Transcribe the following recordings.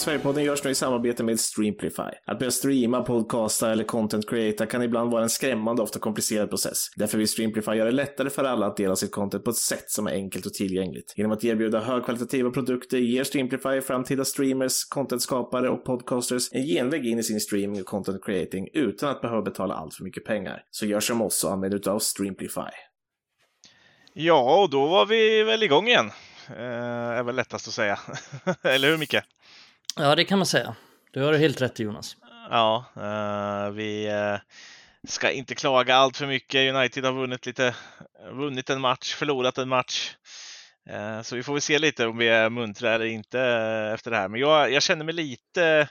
Sverigepodden görs nu i samarbete med Streamplify. Att börja streama, podcasta eller content creata kan ibland vara en skrämmande, ofta komplicerad process. Därför vill Streamplify göra det lättare för alla att dela sitt content på ett sätt som är enkelt och tillgängligt. Genom att erbjuda högkvalitativa produkter ger Streamplify framtida streamers, contentskapare och podcasters en genväg in i sin streaming och content creating utan att behöva betala allt för mycket pengar. Så gör som oss och använd utav Streamplify. Ja, och då var vi väl igång igen. Eh, är väl lättast att säga. Eller hur Micke? Ja, det kan man säga. Du har helt rätt Jonas. Ja, eh, vi eh, ska inte klaga allt för mycket. United har vunnit lite, vunnit en match, förlorat en match. Eh, så vi får väl se lite om vi är muntra eller inte efter det här. Men jag, jag känner mig lite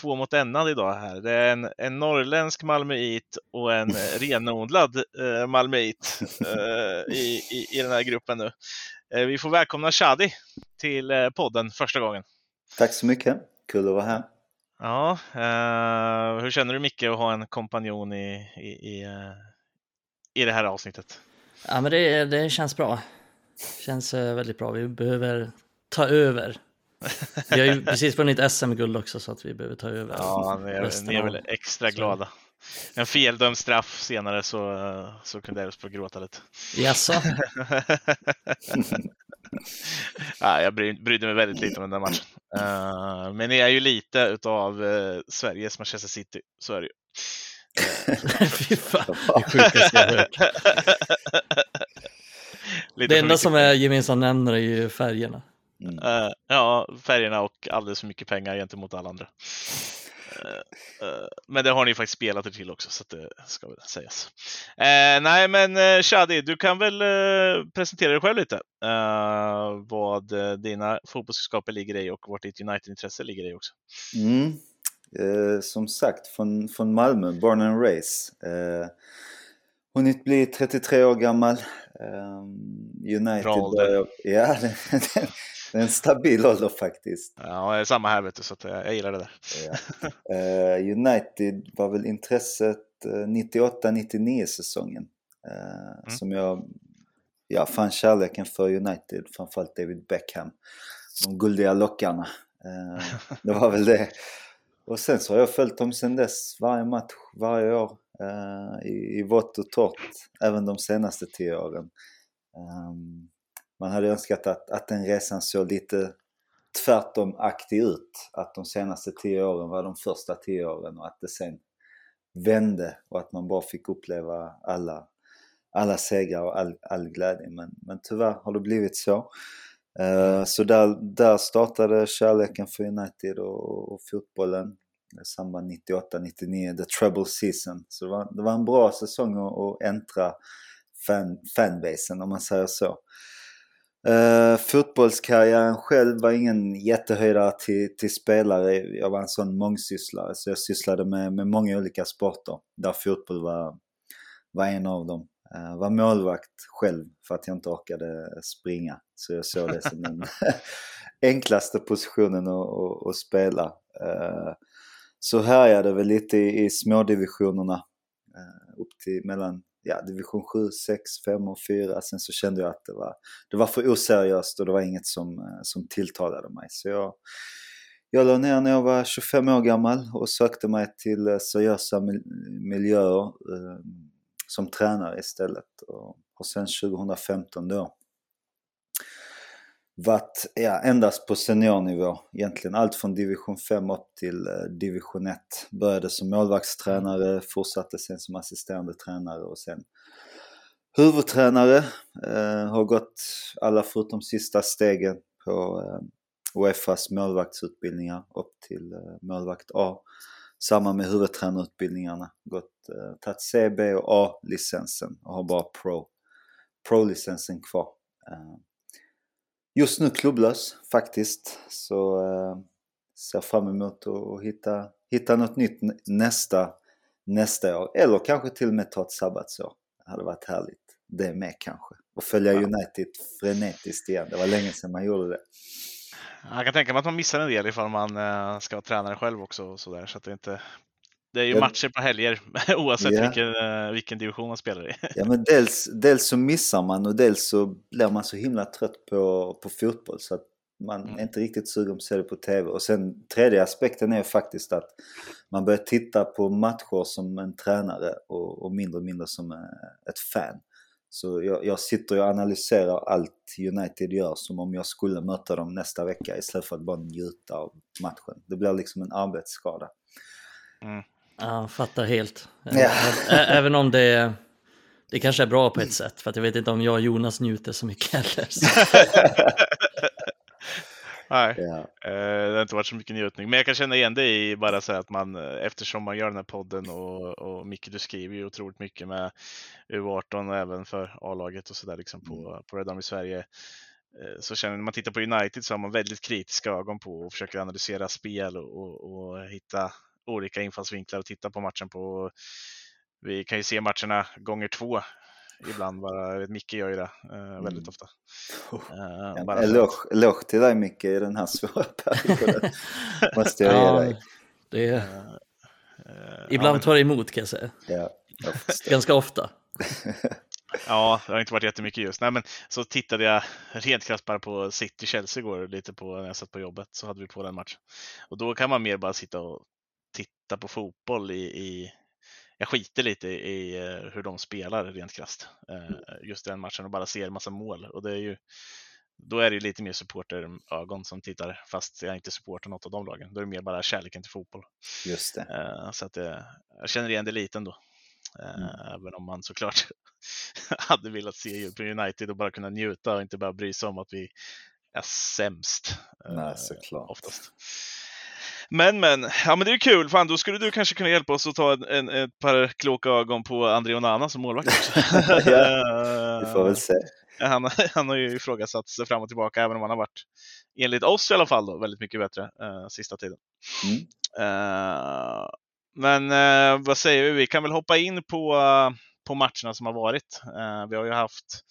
två mot enad idag här. Det är en, en norrländsk malmöit och en renodlad eh, malmöit eh, i, i, i den här gruppen nu. Eh, vi får välkomna Shadi till podden första gången. Tack så mycket, kul att vara här. Ja, eh, hur känner du Micke att ha en kompanjon i, i, i, eh, i det här avsnittet? Ja, men det, det känns bra. Känns eh, väldigt bra. Vi behöver ta över. Vi har ju precis vunnit SM-guld också så att vi behöver ta över. Ja, ni är, ni är väl extra glada. En feldömd straff senare så, så kunde Elfsborg gråta lite. Jaså? ja, jag brydde mig väldigt lite om den där matchen. Uh, men ni är ju lite utav uh, Sveriges Manchester City, så är det ju. Fy fan, det sjukaste jag hört. det enda som är gemensam nämnare är ju färgerna. Mm. Uh, ja, färgerna och alldeles för mycket pengar gentemot alla andra. Uh, uh, men det har ni faktiskt spelat er till också, så det ska väl sägas. nej, men Shadi, du kan väl presentera dig själv lite. vad dina fotbollskunskaper ligger i och vart ditt United-intresse ligger i också. Mm. som sagt, från, från Malmö, born and raised. hunnit bli 33 år gammal. United Bra ålder. Ja, Det är en stabil ålder faktiskt. Ja, samma här vet du, så jag gillar det där. Ja. Uh, United var väl intresset uh, eh, 98-99 säsongen. Uh, mm. Som jag ja, fann kärleken för United, framförallt David Beckham. De guldiga lockarna. det var väl det. Och sen så har jag följt dem sen dess, varje match, varje år. i, I vått och torrt, även de senaste tio åren. Um, man hade önskat att, att den resan såg lite tvärtom aktig ut. Att de senaste tio åren var de första tio åren och att det sen vände och att man bara fick uppleva alla, alla segrar och all, all glädje. Men, men tyvärr har det blivit så. Uh, så där, där startade kärleken för United och, och fotbollen i samband 98-99, the treble season. Så det var, det var en bra säsong att, att äntra fan, fanbasen om man säger så. Uh, fotbollskarriären själv var ingen jättehöjdare till, till spelare. Jag var en sån mångsysslare så jag sysslade med, med många olika sporter där fotboll var, var en av dem. Uh, var målvakt själv för att jag inte orkade springa. Så jag såg det som den enklaste positionen att, att, att spela. Uh, så härjade väl lite i, i smådivisionerna. Uh, upp till mellan ja, division 7, 6, 5 och 4. Sen så kände jag att det var, det var för oseriöst och det var inget som, eh, som tilltalade mig. Så jag, jag la ner när jag var 25 år gammal och sökte mig till eh, seriösa miljöer eh, som tränare istället. Och, och sen 2015 då varit ja, endast på seniornivå egentligen. Allt från division 5 upp till eh, division 1. Började som målvaktstränare, fortsatte sen som assisterande tränare och sen huvudtränare. Eh, har gått alla förutom sista stegen på eh, Uefas målvaktsutbildningar upp till eh, målvakt A. Samma med huvudtränarutbildningarna. Gått, eh, tagit CB och A-licensen och har bara Pro. Pro-licensen kvar. Eh, just nu klubblös faktiskt. Så eh, ser fram emot att hitta, hitta något nytt nästa, nästa år. Eller kanske till och med ta ett sabbatsår. Det hade varit härligt. Det med kanske. Och följa ja. United frenetiskt igen. Det var länge sedan man gjorde det. Jag kan tänka mig att man missar en del ifall man eh, ska vara tränare själv också. Och så där, så att det inte det är ju matcher på helger oavsett yeah. vilken, eh, vilken division man spelar i. Ja men dels, dels så missar man och dels så blir man så himla trött på, på fotboll så att Man Mm. är inte riktigt sugen på att se det på TV. Och sen tredje aspekten är faktiskt att man börjar titta på matcher som en tränare och, och mindre och mindre som eh, ett fan. Så jag, jag sitter och analyserar allt United gör som om jag skulle möta dem nästa vecka istället för att bara njuta av matchen. Det blir liksom en arbetsskada. Ja, fattar helt. Ja. Även om det, det kanske är bra på ett sätt, för att jag vet inte om jag och Jonas njuter så mycket heller. Nej, eh, det har inte varit så mycket njutning. Men jag kan känna igen det i bara så här att man, eh, eftersom man gör den här podden och, och Micke, du skriver ju otroligt mycket med U18 och även för A-laget och sådär liksom på, på Red Army Sverige. Eh, Så känner när man tittar på United så har man väldigt kritiska ögon på och försöker analysera spel och, och, och hitta olika infallsvinklar och titta på matchen på. Vi kan ju se matcherna gånger två ibland bara. Micke gör ju det eh, väldigt Mm. ofta. Oh, Eh, En bara eloge, eloge till dig Micke i den här svåra perioden. Måste jag ge Ja, dig. det, eh, ibland ja, tar det emot kan jag säga. Ja, jag. Ganska ofta. Ja, det har inte varit jättemycket just. Nej, men så tittade jag rent krasst bara på City-Chelsea igår lite på när jag satt på jobbet så hade vi på den matchen. Och då kan man mer bara sitta och titta på fotboll i, i jag skiter lite i eh, hur de spelar rent krasst. eh, Just den matchen och bara ser en massa mål. Och det är ju, då är det ju lite mer supporterögon som tittar fast jag inte supportar något av de lagen. Då är det mer bara kärleken till fotboll. Just det. Eh, Så att det, jag känner igen det lite ändå. Mm. Även om man såklart hade velat se United och bara kunna njuta och inte bara bry sig om att vi är sämst. Nej, såklart. Oftast. Men men, ja men det är kul. Fan, då skulle du kanske kunna hjälpa oss att ta en, en, ett par kloka ögon på André Onana som målvakt. Ja, Vi får väl se. han, han har ju ifrågasatt sig fram och tillbaka även om han har varit, enligt oss i alla fall, då, väldigt mycket bättre eh, sista tiden. Mm. Eh, men eh, vad säger vi? Vi kan väl hoppa in på, eh, på matcherna som har varit. Eh, vi har ju haft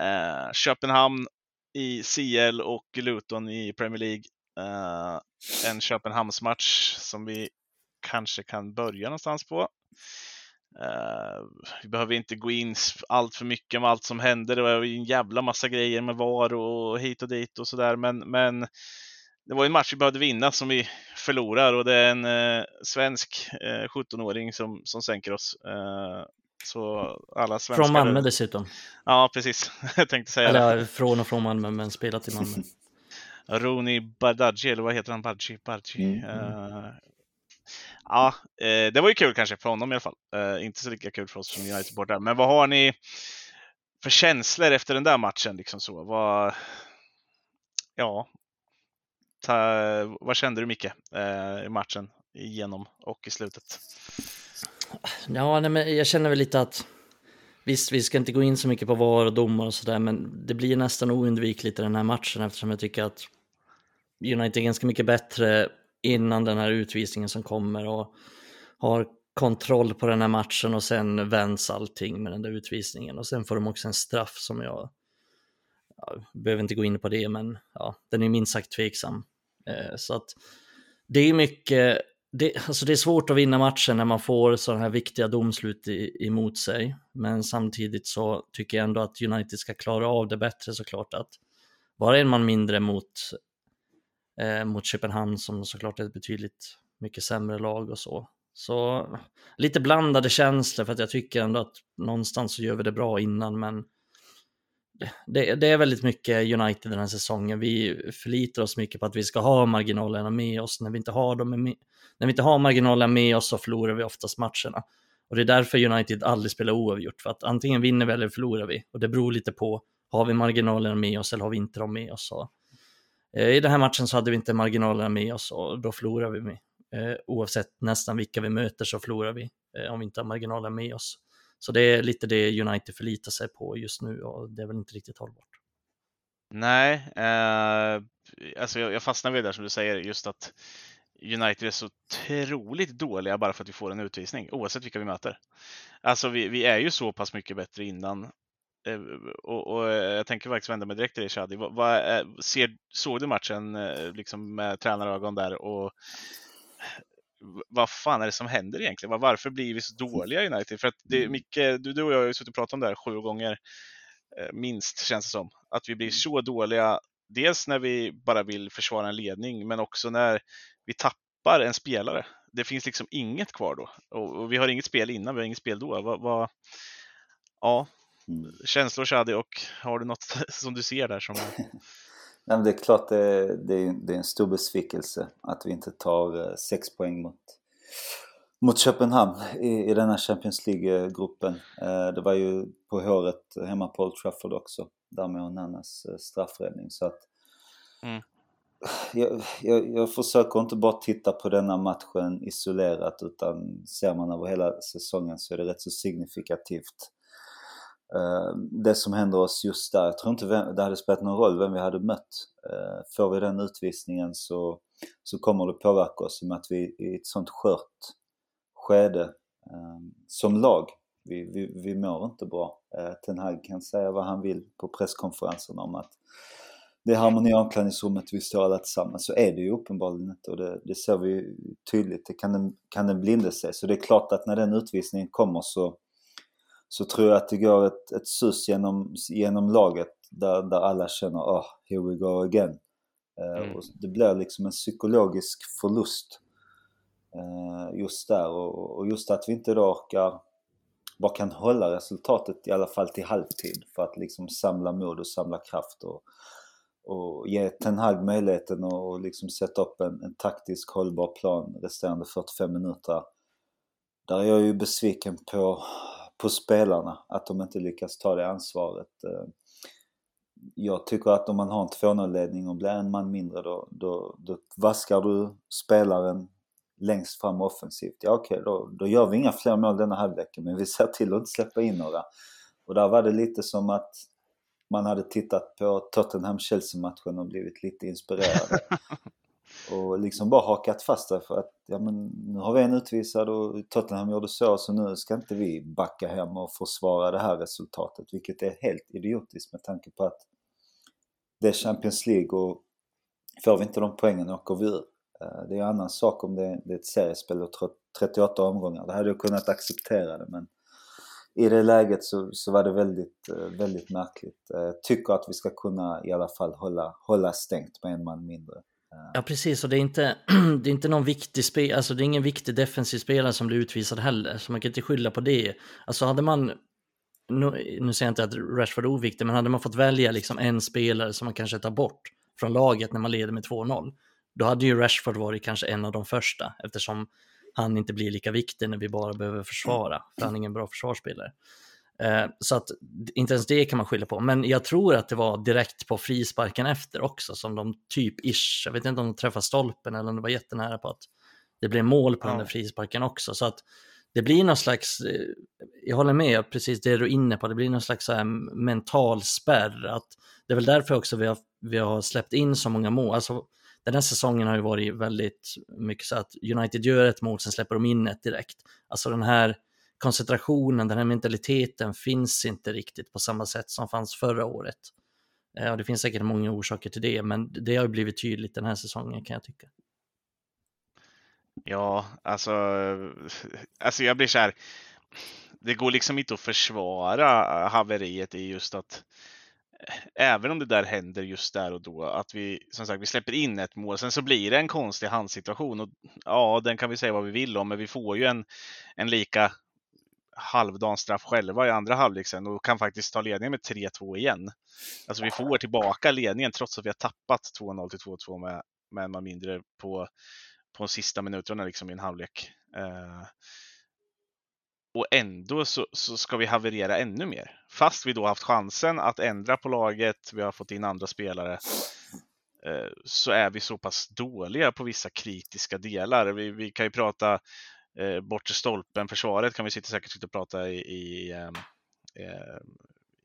eh, Köpenhamn i CL och Luton i Premier League. Eh, en Köpenhamnsmatch som vi kanske kan börja någonstans på. Eh, vi behöver inte gå in allt för mycket med allt som hände. Det var en jävla massa grejer med VAR och hit och dit och sådär. Men, men det var en match vi behövde vinna som vi förlorar och det är en eh, svensk eh, 17-åring som, som sänker oss. Eh, så alla svenskar... Från Malmö dessutom. Ja, precis. Jag tänkte säga det. Eller från och från Malmö, men spelat i Malmö. Roni Bardghji, eller vad heter han? Bardghji? Bardghji. Mm, Eh, ja, eh, det var ju kul kanske för honom i alla fall. Eh, inte så lika kul för oss som United-supportrar. Men vad har ni för känslor efter den där matchen? Liksom så? Vad, ja, ta, vad kände du Micke i matchen igenom och i slutet? Ja, nej, men jag känner väl lite att visst, vi ska inte gå in så mycket på VAR och domar och sådär, men det blir nästan oundvikligt i den här matchen eftersom jag tycker att United är ganska mycket bättre innan den här utvisningen som kommer och har kontroll på den här matchen och sen vänds allting med den där utvisningen och sen får de också en straff som jag jag behöver inte gå in på det, men ja, den är minst sagt tveksam. Eh, så att det är mycket det, alltså det är svårt att vinna matchen när man får sådana här viktiga domslut i, emot sig. Men samtidigt så tycker jag ändå att United ska klara av det bättre såklart. Att vara en man mindre mot, eh, mot Köpenhamn som såklart är ett betydligt mycket sämre lag och så. Så lite blandade känslor för att jag tycker ändå att någonstans så gör vi det bra innan men det, det är väldigt mycket United den här säsongen. Vi förlitar oss mycket på att vi ska ha marginalerna med oss. När vi inte har, dem med, när vi inte har marginalerna med oss så förlorar vi oftast matcherna. Och det är därför United aldrig spelar oavgjort. För att antingen vinner vi eller förlorar vi. Och det beror lite på, har vi marginalerna med oss eller har vi inte dem med oss? Och, Eh, I den här matchen så hade vi inte marginalerna med oss och då förlorar vi. Med. Eh, oavsett nästan vilka vi möter så förlorar vi eh, om vi inte har marginalerna med oss. Så det är lite det United förlitar sig på just nu och det är väl inte riktigt hållbart. Nej, eh, alltså jag, jag fastnar vid det där som du säger, just att United är så otroligt dåliga bara för att vi får en utvisning, oavsett vilka vi möter. Alltså vi, vi är ju så pass mycket bättre innan. Eh, och, och jag tänker faktiskt vända mig direkt till dig Shadi. Vad, vad är, ser, såg du matchen eh, liksom med tränarögon där och vad fan är det som händer egentligen? Var- Varför blir vi så dåliga i United? För att det, Micke, du, du och jag har ju suttit och pratat om det här sju gånger eh, minst känns det som. Att vi blir så dåliga dels när vi bara vill försvara en ledning, men också när vi tappar en spelare. Det finns liksom inget kvar då och, och vi har inget spel innan, vi har inget spel då. Vad, vad, ja, mm. Känslor Shadi och har du något som du ser där som Nej, men det är klart det, det, är, det är en stor besvikelse att vi inte tar eh, sex poäng mot, mot Köpenhamn i, i denna Champions League-gruppen. Eh, det var ju på håret hemma på Old Trafford också, där med Onanas eh, straffräddning. Så att, mm. jag, jag, jag försöker inte bara titta på denna matchen isolerat utan ser man över hela säsongen så är det rätt så signifikativt Eh, det som händer oss just där. Jag tror inte det hade spelat någon roll vem vi hade mött. Eh, får vi den utvisningen så, så kommer det påverka oss i och med att vi är i ett sånt skört skede ehm, som lag. Vi, vi, vi mår inte bra. Eh, Ten Hag kan säga vad han vill på presskonferenserna om att det är harmoni i omklädningsrummet, vi står alla tillsammans. Så är det ju uppenbarligen inte och det, det ser vi tydligt. Det kan den, kan den blinde se. Så det är klart att när den utvisningen kommer så så tror jag att det går ett, ett sus genom, genom laget där, där alla känner oh, here we go again. Eh, mm. och det blir liksom en psykologisk förlust uh, just där och, och, just att vi inte då orkar, bara kan hålla resultatet i alla fall till halvtid för att liksom samla mod och samla kraft och, och ge Ten Hag möjligheten att liksom sätta upp en, en taktisk hållbar plan resterande 45 minuter. Där är jag ju besviken på på spelarna att de inte lyckas ta det ansvaret. Eh, jag tycker att om man har en 2-0-ledning och blir en man mindre då, då, då vaskar du spelaren längst fram offensivt. Ja okej, okay, då, då gör vi inga fler mål denna halvleken men vi ser till att inte släppa in några. Och där var det lite som att man hade tittat på Tottenham-Chelsea-matchen och blivit lite inspirerad. och liksom bara hakat fast där för att ja men nu har vi en utvisad och Tottenham gjorde så så nu ska inte vi backa hem och försvara det här resultatet vilket är helt idiotiskt med tanke på att det är Champions League och får vi inte de poängen åker vi ur. Eh, det är en annan sak om det är ett seriespel och 38 omgångar. Det hade jag kunnat acceptera det men i det läget så, så var det väldigt, eh, väldigt märkligt. Jag tycker att vi ska kunna i alla fall hålla, hålla stängt med en man mindre. Ja, precis. Och det är inte, det är inte någon viktig spel, alltså det är ingen viktig defensiv spelare som blir utvisad heller, så man kan inte skylla på det. Alltså hade man, nu, nu säger jag inte att Rashford är oviktig, men hade man fått välja liksom en spelare som man kanske tar bort från laget när man leder med 2-0, då hade ju Rashford varit kanske en av de första, eftersom han inte blir lika viktig när vi bara behöver försvara, för han är ingen bra försvarsspelare. Eh, så att inte ens det kan man skylla på. Men jag tror att det var direkt på frisparken efter också som de typ ish, jag vet inte om de träffade stolpen eller om det var jättenära på att det blev mål på ja. den där frisparken också. Så att det blir någon slags, eh, jag håller med precis det du är inne på, det blir någon slags mental spärr. Att det är väl därför också vi har, vi har släppt in så många mål. Alltså, den här säsongen har ju varit väldigt mycket så att United gör ett mål, sen släpper de in ett direkt. Alltså den här koncentrationen, den här mentaliteten finns inte riktigt på samma sätt som fanns förra året. Eh, och det finns säkert många orsaker till det, men det har blivit tydligt den här säsongen kan jag tycka. Ja, alltså, eh, alltså jag blir så här. Det går liksom inte att försvara eh, haveriet i just att även om det där händer just där och då, att vi som sagt vi släpper in ett mål. Sen så blir det en konstig handsituation och ja, den kan vi säga vad vi vill om, men vi får ju en, en lika halvdan straff själva i andra halvlek sen och kan faktiskt ta ledningen med 3-2 igen. Alltså vi får tillbaka ledningen trots att vi har tappat 2-0 till 2-2 med, med en man mindre på, på de sista minuterna liksom i en halvlek. Eh, och ändå så, så, ska vi haverera ännu mer. Fast vi då haft chansen att ändra på laget, vi har fått in andra spelare, eh, så är vi så pass dåliga på vissa kritiska delar. Vi, vi kan ju prata eh, bortre stolpen, försvaret kan vi sitta säkert sitta och prata i, i, ehm, eh,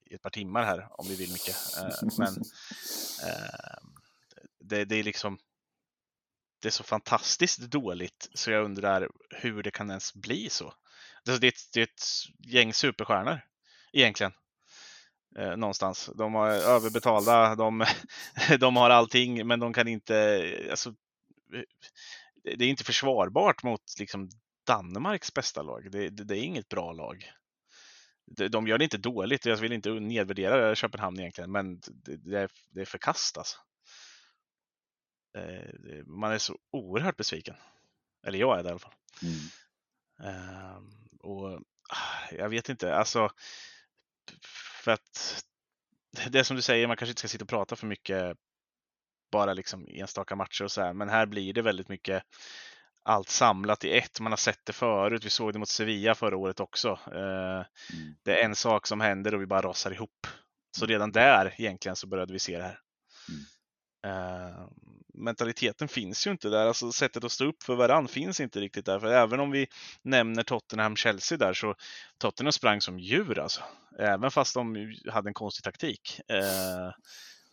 i ett par timmar här om vi vill mycket. Eh, men ehm, det, det, är liksom det är så fantastiskt dåligt så jag undrar hur det kan ens bli så. Det, det, det är ett gäng superstjärnor egentligen. Eh, någonstans. De är överbetalda, de, de har allting men de kan inte, alltså, det är inte försvarbart mot liksom, Danmarks bästa lag. Det, det, det är inget bra lag. De, de gör det inte dåligt. Jag vill inte nedvärdera Köpenhamn egentligen, men det, det är, det är förkast alltså. eh, man är så oerhört besviken. Eller jag är det i alla fall. Mm. Eh, och ah, jag vet inte, alltså för att det är som du säger, man kanske inte ska sitta och prata för mycket bara liksom enstaka matcher och så här, men här blir det väldigt mycket allt samlat i ett. Man har sett det förut. Vi såg det mot Sevilla förra året också. Eh, Mm. det är en sak som händer och vi bara rasar ihop. Så redan där egentligen så började vi se det här. Eh, mentaliteten finns ju inte där, alltså sättet att stå upp för varann finns inte riktigt där. För även om vi nämner Tottenham-Chelsea där så Tottenham sprang som djur alltså. Även fast de hade en konstig taktik. Eh,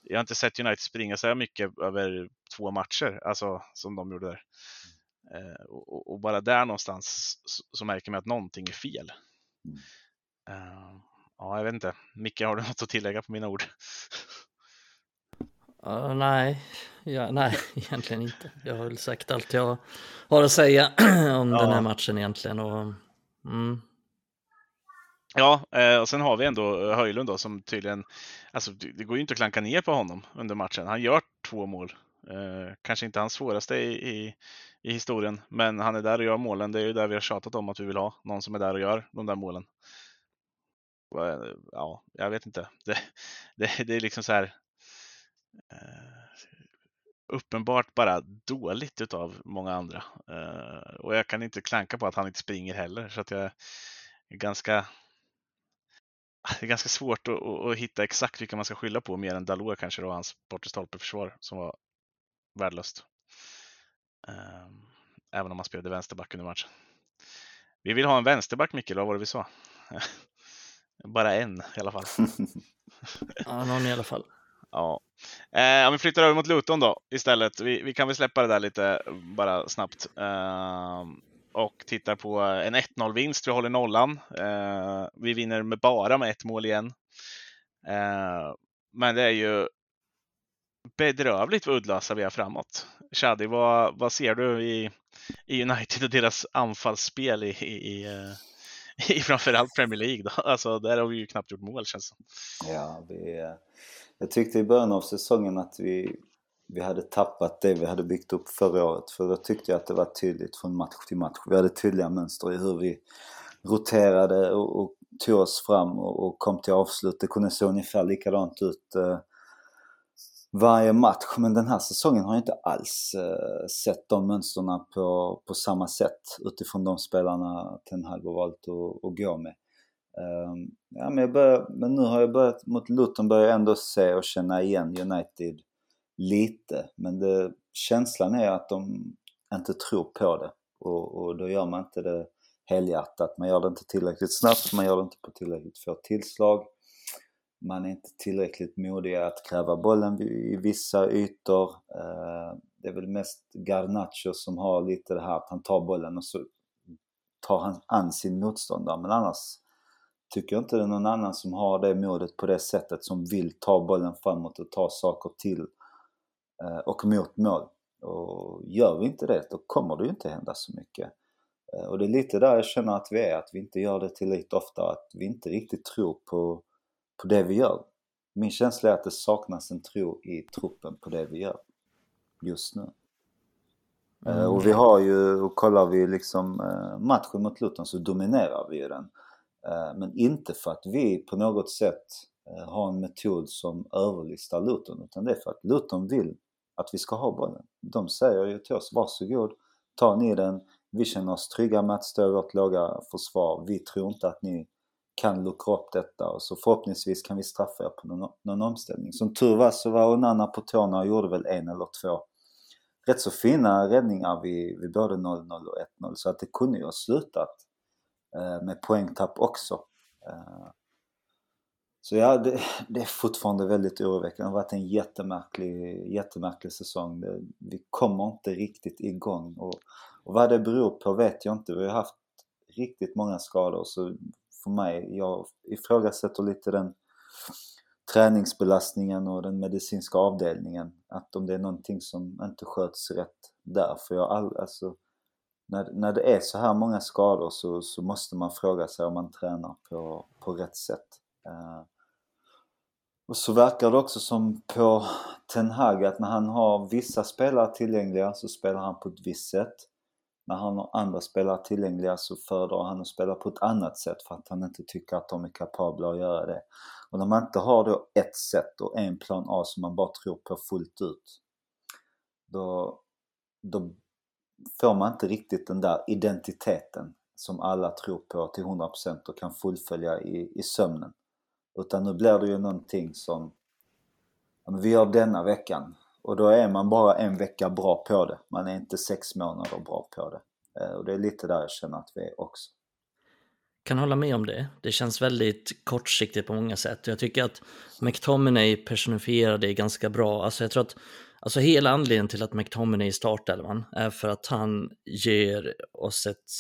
jag har inte sett United springa så här mycket över två matcher, alltså som de gjorde där. Eh, och, och- bara där någonstans så, så märker man att någonting är fel. Mm. Eh, ja, jag vet inte. Micke, har du något att tillägga på mina ord? Ja, nej, ja, nej, egentligen inte. Jag har väl sagt allt jag har att säga om den Ja. här matchen egentligen. Och, mm, Ja, eh, och sen har vi ändå Höjlund då som tydligen, alltså det det går ju inte att klanka ner på honom under matchen. Han gör två mål. Eh, kanske inte hans svåraste i, i, i historien, men han är där och gör målen. Det är ju där vi har tjatat om att vi vill ha. Någon som är där och gör de där målen. Eh, ja, jag vet inte. Det, det, det är liksom så här eh, uppenbart bara dåligt utav många andra. Eh, och jag kan inte klanka på att han inte springer heller, så att jag är ganska det är ganska svårt att, att, att hitta exakt vilka man ska skylla på mer än Dalot kanske då, hans bortre stolpeförsvar som var värdelöst. Ehm, Även om han spelade vänsterback under matchen. Vi vill ha en vänsterback Mikael, vad var det vi sa? Bara en i alla fall. ja, någon i alla fall. Ja. Eh, om vi flyttar över mot Luton då istället. Vi, vi kan väl släppa det där lite bara snabbt. Ehm, och tittar på en 1-0 vinst. Vi håller nollan. Eh, vi vinner med bara med ett mål igen. Eh, men det är ju bedrövligt vad uddlösa vi är framåt. Shadi, vad, vad ser du i, i United och deras anfallsspel i, i, i, eh, i framförallt Premier League? Då? Alltså, där har vi ju knappt gjort mål känns det som. Ja, vi, jag tyckte i början av säsongen att vi, vi hade tappat det vi hade byggt upp förra året. För då tyckte jag att det var tydligt från match till match. Vi hade tydliga mönster i hur vi roterade och, och tog oss fram och, och kom till avslut. Det kunde se ungefär likadant ut eh, varje match. Men den här säsongen har jag inte alls eh, sett de mönstren på, på samma sätt utifrån de spelarna Ten Hag har valt att, att gå med. Ehm, ja, men, jag börjar, men nu har jag börjat, mot Luton börjar jag ändå se och känna igen United lite. Men det, känslan är att de inte tror på det. Och, och då gör man inte det helhjärtat. Man gör det inte tillräckligt snabbt, man gör det inte på tillräckligt få tillslag. Man är inte tillräckligt modig att kräva bollen i vissa ytor. Eh, det är väl mest Garnacho som har lite det här att han tar bollen och så tar han an sin motståndare. Men annars tycker jag inte det är någon annan som har det modet på det sättet som vill ta bollen framåt och ta saker till eh, och mot mål. Och gör vi inte det, då kommer det ju inte hända så mycket. Eh, och det är lite där jag känner att vi är, att vi inte gör det tillräckligt ofta, att vi inte riktigt tror på, på det vi gör. Min känsla är att det saknas en tro i truppen på det vi gör just nu. Eh, Och vi har ju, och kollar vi liksom eh, matchen mot Luton så dominerar vi ju den. Eh, Men inte för att vi på något sätt har en metod som överlistar Luton utan det är för att Luton vill att vi ska ha bollen. De säger ju till oss, varsågod, ta ni den. Vi känner oss trygga med att stå i vårt låga försvar. Vi tror inte att ni kan luckra upp detta och så förhoppningsvis kan vi straffa er på någon, någon omställning. Som tur var så var Onana på tårna och gjorde väl en eller två rätt så fina räddningar vid, vid både 0-0 och 1-0 så att det kunde ju ha slutat eh, med poängtapp också. Eh, så ja, det, det är fortfarande väldigt oroväckande. Det har varit en jättemärklig, jättemärklig säsong. Det, vi kommer inte riktigt igång och, och vad det beror på vet jag inte. Vi har haft riktigt många skador så för mig, jag ifrågasätter lite den träningsbelastningen och den medicinska avdelningen. Att om det är någonting som inte sköts rätt där. För jag all, alltså, när, när det är så här många skador så, så måste man fråga sig om man tränar på, på rätt sätt. Eh, Och så verkar det också som på Ten Hag att när han har vissa spelare tillgängliga så spelar han på ett visst sätt. När han har andra spelare tillgängliga så föredrar han att spela på ett annat sätt för att han inte tycker att de är kapabla att göra det. Och när man inte har då ett sätt och en plan A som man bara tror på fullt ut, då, då får man inte riktigt den där identiteten som alla tror på till 100% och kan fullfölja i, i sömnen. Utan nu blir det ju någonting som ja, vi gör denna veckan och då är man bara en vecka bra på det. Man är inte sex månader bra på det. Eh, och det är lite där jag känner att vi är också. Kan hålla med om det. Det känns väldigt kortsiktigt på många sätt. Jag tycker att McTominay personifierar det ganska bra. Alltså jag tror att alltså hela anledningen till att McTominay är startelvan är för att han ger oss ett,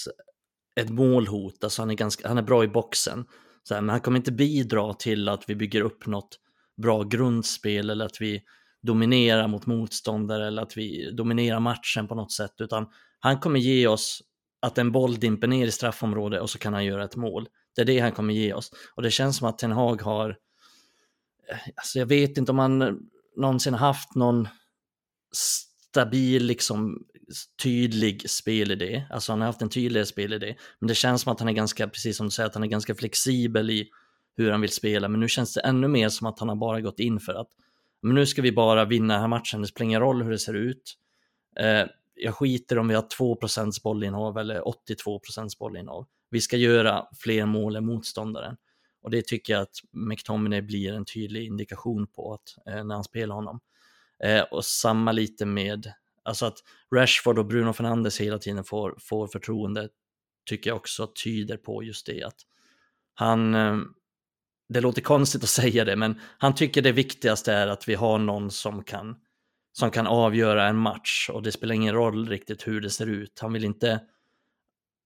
ett målhot. Alltså han är, ganska, han är bra i boxen. Så här, men han kommer inte bidra till att vi bygger upp något bra grundspel eller att vi dominera mot motståndare eller att vi dominerar matchen på något sätt, utan han kommer ge oss att en boll dimper ner i straffområdet och så kan han göra ett mål. Det är det han kommer ge oss. Och det känns som att Ten Hag har, eh, alltså jag vet inte om han någonsin haft någon stabil, liksom tydlig spelidé. Alltså han har haft en tydligare spelidé. Men det känns som att han är ganska, precis som du säger, att han är ganska flexibel i hur han vill spela. Men nu känns det ännu mer som att han har bara gått in för att men nu ska vi bara vinna den här matchen, det spelar ingen roll hur det ser ut. Eh, jag skiter om vi har 2 procents bollinnehav eller 82 procents bollinnehav. Vi ska göra fler mål än motståndaren. Och det tycker jag att McTominay blir en tydlig indikation på att, eh, när han spelar honom. Eh, och samma lite med, alltså att Rashford och Bruno Fernandes hela tiden får, får förtroende tycker jag också tyder på just det att han, eh, det låter konstigt att säga det, men han tycker det viktigaste är att vi har någon som kan, som kan avgöra en match och det spelar ingen roll riktigt hur det ser ut. Han vill inte,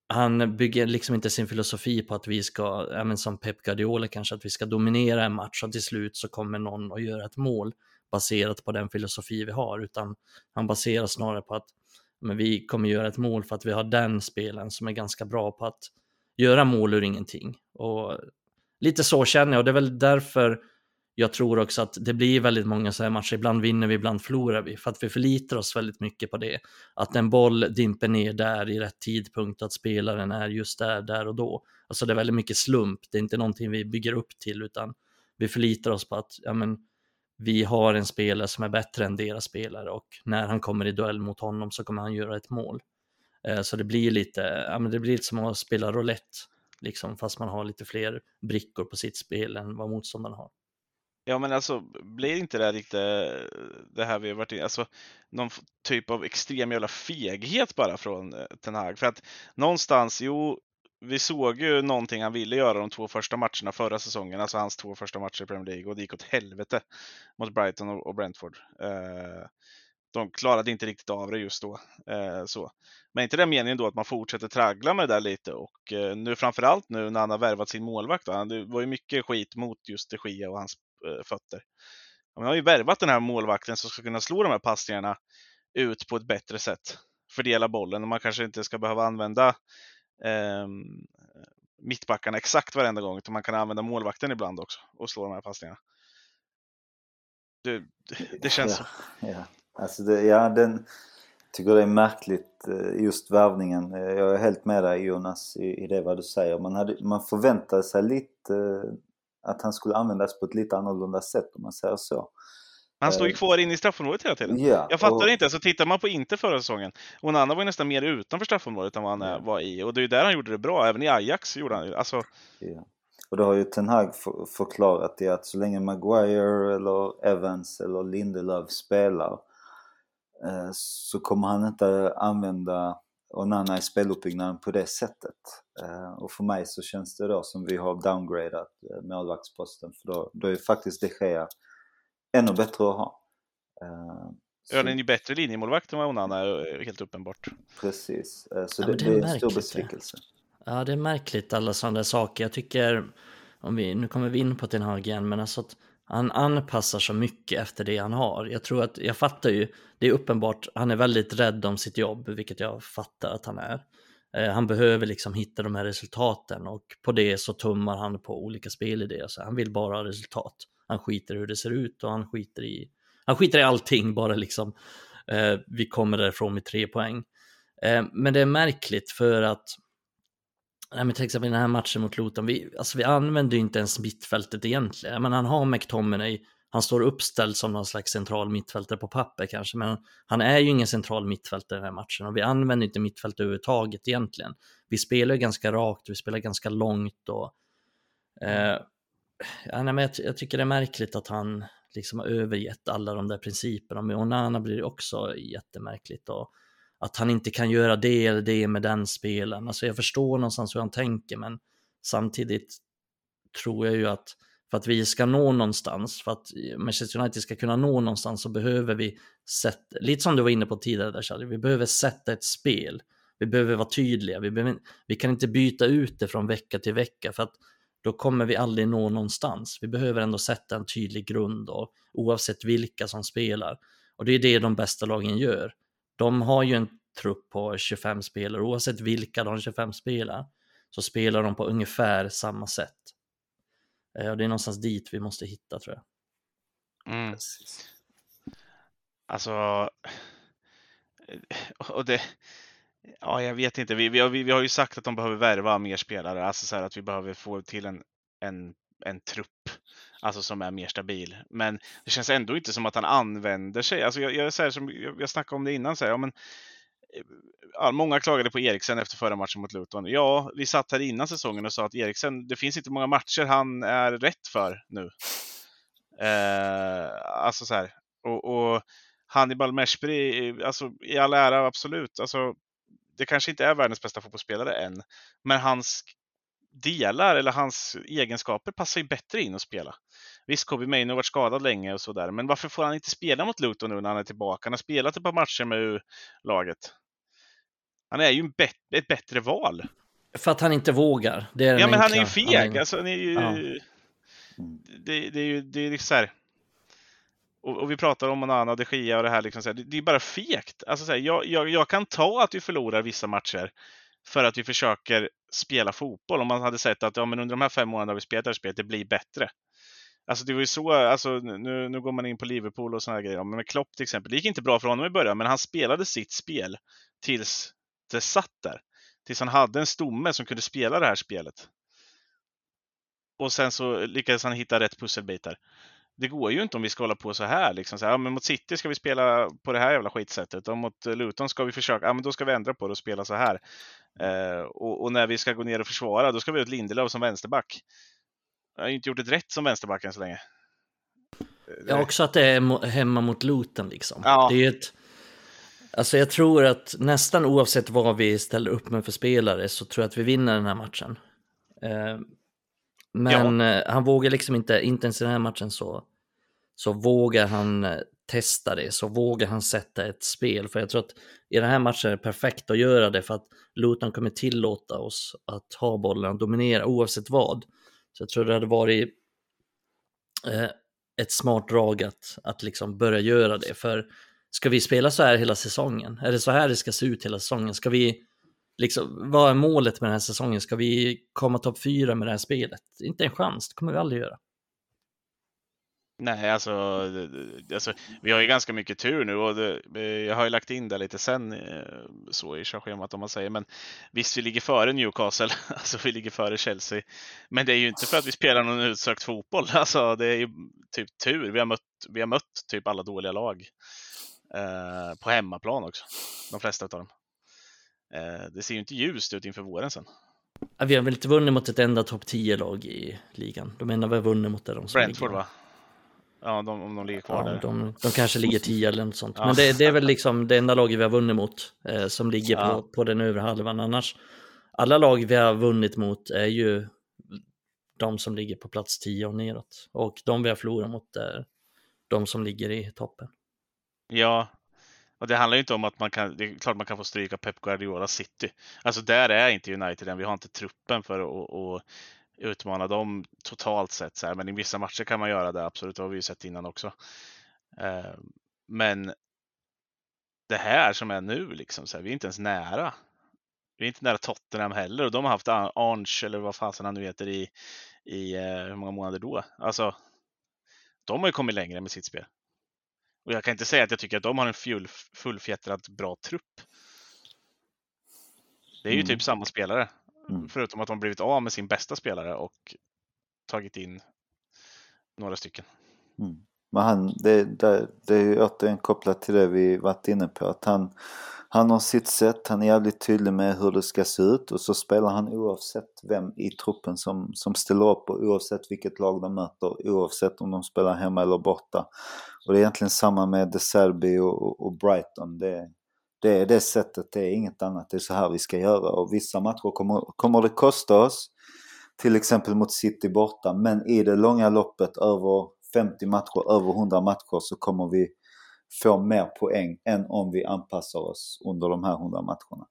han bygger liksom inte sin filosofi på att vi ska, även som Pep Guardiola kanske, att vi ska dominera en match och till slut så kommer någon att göra ett mål baserat på den filosofi vi har, utan han baserar snarare på att men vi kommer göra ett mål för att vi har den spelen som är ganska bra på att göra mål ur ingenting. Och lite så känner jag och det är väl därför jag tror också att det blir väldigt många så här matcher. Ibland vinner vi, ibland förlorar vi. För att vi förlitar oss väldigt mycket på det. Att en boll dimper ner där i rätt tidpunkt, att spelaren är just där, där och då. Alltså det är väldigt mycket slump. Det är inte någonting vi bygger upp till, utan vi förlitar oss på att ja, men, vi har en spelare som är bättre än deras spelare och när han kommer i duell mot honom så kommer han göra ett mål. Eh, så det blir lite, ja, men det blir lite som att spela roulette liksom, fast man har lite fler brickor på sitt spel än vad motståndarna har. Ja, men alltså blir inte det riktigt eh, det här vi har varit inne alltså någon typ av extrem jävla feghet bara från eh, Ten Hag? För att någonstans, jo, vi såg ju någonting han ville göra de två första matcherna förra säsongen, alltså hans två första matcher i Premier League och det gick åt helvete mot Brighton och Brentford. Eh, de klarade inte riktigt av det just då. Eh, så. Men inte det meningen då att man fortsätter traggla med det där lite och eh, nu framförallt nu när han har värvat sin målvakt. Va? Det var ju mycket skit mot just de Gia och hans eh, fötter. Man har ju värvat den här målvakten som ska kunna slå de här passningarna ut på ett bättre sätt. Fördela bollen och man kanske inte ska behöva använda eh, mittbackarna exakt varenda gång utan man kan använda målvakten ibland också och slå de här passningarna. Det, det känns ja, så. Ja. Alltså det, ja, den tycker det är märkligt eh, just värvningen. Eh, jag är helt med dig Jonas i, i det vad du säger. Man, hade, man förväntade sig lite eh, att han skulle användas på ett lite annorlunda sätt om man säger så. Han står ju kvar inne i straffområdet hela tiden. Ja, jag fattar och... inte. Så tittar man på inte förra säsongen, Onana var ju nästan mer utanför straffområdet än vad han ja. var i. Och det är ju där han gjorde det bra. Även i Ajax gjorde han alltså... Ja. Och då har ju Ten Hag förklarat det att så länge Maguire eller Evans eller Lindelöf spelar så kommer han inte använda Onana i speluppbyggnaden på det sättet. Eh, och för mig så känns det då som vi har downgradat eh, målvaktsposten för då, då är faktiskt de Gea ännu bättre att ha. Ja, den är ju bättre linjemålvakt än vad Onana är helt uppenbart. Precis, så ja, det, det, är en stor besvikelse. Ja, det är märkligt alla sådana saker. Jag tycker, om vi, nu kommer vi in på Ten Hag igen, men alltså att han anpassar så mycket efter det han har. Jag tror att, jag fattar ju, det är uppenbart, han är väldigt rädd om sitt jobb, vilket jag fattar att han är. Eh, han behöver liksom hitta de här resultaten och på det så tummar han på olika spelidéer. Så han vill bara ha resultat. han skiter i hur det ser ut och han skiter i, han skiter i allting, bara liksom eh, vi kommer därifrån med tre poäng. Eh, men det är märkligt för att Nej, men till exempel i den här matchen mot Luton, vi, alltså vi använder ju inte ens mittfältet egentligen. Men han har McTominay, han står uppställd som någon slags central mittfältare på papper kanske, men han är ju ingen central mittfältare i den här matchen och vi använder inte mittfält överhuvudtaget egentligen. Vi spelar ju ganska rakt, vi spelar ganska långt och eh, ja, nej, men jag, jag, tycker det är märkligt att han liksom har övergett alla de där principerna. Med Onana blir det också jättemärkligt och att han inte kan göra det eller det med den spelen. Alltså jag förstår någonstans hur han tänker, men samtidigt tror jag ju att för att vi ska nå någonstans, för att Manchester United ska kunna nå någonstans så behöver vi sätta, lite som du var inne på tidigare där Charlie, vi behöver sätta ett spel. Vi behöver vara tydliga, vi, behöver, vi kan inte byta ut det från vecka till vecka för att då kommer vi aldrig nå någonstans. Vi behöver ändå sätta en tydlig grund och, oavsett vilka som spelar. Och det är det de bästa lagen gör. De har ju en trupp på 25 spelare, oavsett vilka de 25 spelar, så spelar de på ungefär samma sätt. Eh, och det är någonstans dit vi måste hitta tror jag. Mm. Alltså, och det, ja jag vet inte, vi, vi, vi har ju sagt att de behöver värva mer spelare, alltså så här att vi behöver få till en, en, en trupp alltså som är mer stabil. Men det känns ändå inte som att han använder sig. Alltså jag, jag, så här, som, jag, jag snackade om det innan, så här, ja, men, eh, ja, många klagade på Eriksen efter förra matchen mot Luton. Ja, vi satt här innan säsongen och sa att Eriksen, det finns inte många matcher han är rätt för nu. Eh, alltså så här, och, och Hannibal Meshpri, eh, alltså i all ära absolut, alltså det kanske inte är världens bästa fotbollsspelare än, men hans delar eller hans egenskaper passar ju bättre in att spela. Visst, Kobe Maino har varit skadad länge och sådär, men varför får han inte spela mot Luton nu när han är tillbaka? Han har spelat ett par matcher med laget. Han är ju en bet ett bättre val. För att han inte vågar. Det är ja, men han är ju feg. Alltså, är ju... ja. det, det, är ju det är liksom så här... och, och, vi pratar om Onana och de Gia och det här. Liksom så här, det, det, är bara fegt. Alltså, så här, jag, jag, jag kan ta att vi förlorar vissa matcher för att vi försöker spela fotboll. Om man hade sett att ja, men under de här fem månaderna har vi spelat det här spelet, det blir bättre. Alltså det var ju så, alltså, nu, nu går man in på Liverpool och sådana grejer, men med Klopp till exempel, det gick inte bra för honom i början, men han spelade sitt spel tills det satt där. Tills han hade en stomme som kunde spela det här spelet. Och sen så lyckades han hitta rätt pusselbitar. Det går ju inte om vi ska hålla på så här. Liksom. Så här ja, men mot City ska vi spela på det här jävla skitsättet. Och mot Luton ska vi försöka, ja men då ska vi ändra på det och spela så här. Eh, och, och, när vi ska gå ner och försvara, då ska vi ha ett Lindelöf som vänsterback. Jag har inte gjort ett rätt som vänsterback än så länge. Ja, också att det är hemma mot Luton liksom. Ja. Det är ett... Alltså jag tror att nästan oavsett vad vi ställer upp med för spelare så tror jag att vi vinner den här matchen. Eh, men ja. Eh, han vågar liksom inte, inte ens i den här matchen så, så vågar han eh, testa det, så vågar han sätta ett spel. För jag tror att i den här matchen är det perfekt att göra det för att Luton kommer tillåta oss att ha bollen och dominera oavsett vad. Så jag tror det hade varit eh, ett smart drag att, att liksom börja göra det. För ska vi spela så här hela säsongen? Är det så här det ska se ut hela säsongen? Ska vi, liksom, vad är målet med den här säsongen? Ska vi komma topp fyra med det här spelet? Inte en chans, det kommer vi aldrig göra. Nej, alltså, alltså, vi har ju ganska mycket tur nu och det, jag har ju lagt in det lite sen eh, så i schemat om man säger. Men visst, vi ligger före Newcastle, alltså vi ligger före Chelsea. Men det är ju inte för att vi spelar någon utsökt fotboll, alltså det är ju typ tur. Vi har mött, vi har mött typ alla dåliga lag eh, på hemmaplan också, de flesta av dem. Eh, det ser ju inte ljust ut inför våren sen. Vi har väl inte vunnit mot ett enda topp 10-lag i ligan. De enda vi har vunnit mot är de som Brentford ligger. va? Ja, de, om de ligger kvar ja, där. De, de kanske ligger 10 eller något sånt. Ja. Men det, det, är väl liksom det enda laget vi har vunnit mot eh, som ligger ja. på, på den övre halvan. Annars, alla lag vi har vunnit mot är ju de som ligger på plats 10 och neråt. Och de vi har förlorat mot är de som ligger i toppen. Ja, och det handlar ju inte om att man kan, det är klart man kan få stryka Pep Guardiola City. Alltså där är inte United än, vi har inte truppen för att, att utmana dem totalt sett. Så här. Men i vissa matcher kan man göra det, absolut. Det har vi ju sett innan också. Eh, men det här som är nu, liksom, så här, vi är inte ens nära. Vi är inte nära Tottenham heller och de har haft Arns, eller vad fasen han nu heter, i, i eh, hur många månader då? Alltså, de har ju kommit längre med sitt spel. Och jag kan inte säga att jag tycker att de har en full, fullfjättrad bra trupp. Det är ju Mm. typ samma spelare, Mm. förutom att de blivit av med sin bästa spelare och tagit in några stycken. Mm. Men han, det, det, det är ju återigen kopplat till det vi varit inne på. Att han, han har sitt sätt, han är jävligt tydlig med hur det ska se ut och så spelar han oavsett vem i truppen som, som ställer upp och oavsett vilket lag de möter, oavsett om de spelar hemma eller borta. Och det är egentligen samma med De Serbi och, och, och Brighton. Det, det är det sättet, det är inget annat. Det är så här vi ska göra och vissa matcher kommer, kommer det kosta oss. Till exempel mot City borta, men i det långa loppet över 50 matcher, över 100 matcher så kommer vi få mer poäng än om vi anpassar oss under de här 100 matcherna.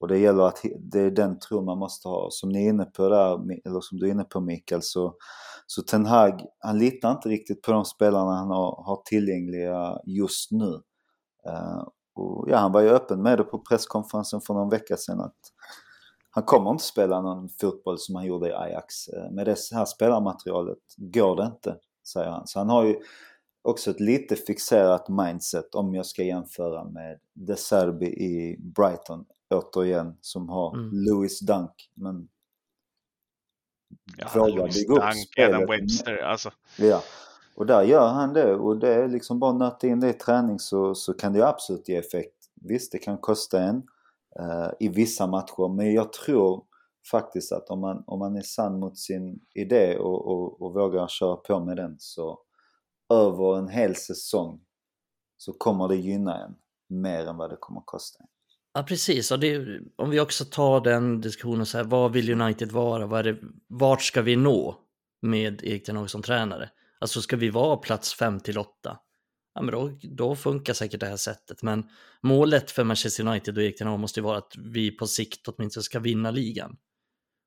Och det gäller att det är den tron man måste ha. Som ni är inne på där, eller som du är inne på Mikael, så, så Ten Hag, han litar inte riktigt på de spelarna han har, har tillgängliga just nu. Uh, och ja, han var ju öppen med det på presskonferensen för någon vecka sedan att han kommer inte spela någon fotboll som han gjorde i Ajax. Uh, med det här spelarmaterialet går det inte, säger han. Så han har ju också ett lite fixerat mindset om jag ska jämföra med De Serbi i Brighton återigen som har Mm. Louis Dunk men Ja, Louis bygga upp Dunk, Adam spelet. Webster, alltså. Ja, och där gör han det och det är liksom bara nöta in det i träning så, så kan det ju absolut ge effekt. Visst, det kan kosta en eh, i vissa matcher men jag tror faktiskt att om man, om man är sann mot sin idé och, och, och vågar köra på med den så över en hel säsong så kommer det gynna en mer än vad det kommer kosta en. Ja, precis. Och det, om vi också tar den diskussionen så här, vad vill United vara? Vad är det, vart ska vi nå med Erik Ten Hag som tränare? Alltså ska vi vara plats 5 till 8? Ja, men då, då funkar säkert det här sättet. Men målet för Manchester United och Erik Ten Hag måste ju vara att vi på sikt åtminstone ska vinna ligan.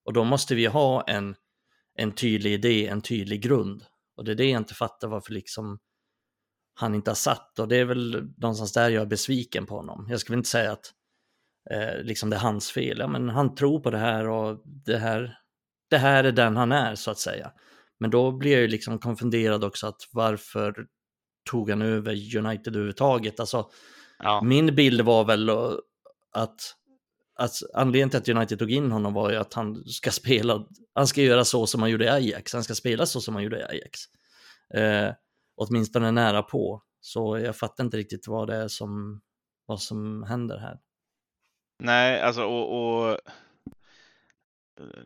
Och då måste vi ha en, en tydlig idé, en tydlig grund. Och det är det jag inte fattar varför liksom han inte har satt. Och det är väl någonstans där jag är besviken på honom. Jag skulle inte säga att eh, liksom det är hans fel. Ja, men han tror på det här och det här, det här är den han är så att säga. Men då blir jag ju liksom konfunderad också att varför tog han över United överhuvudtaget? Alltså, Ja. min bild var väl att, att anledningen till att United tog in honom var ju att han ska spela, han ska göra så som han gjorde i Ajax, han ska spela så som han gjorde i Ajax. Eh, åtminstone nära på, så jag fattar inte riktigt vad det är som, vad som händer här. Nej, alltså och, och...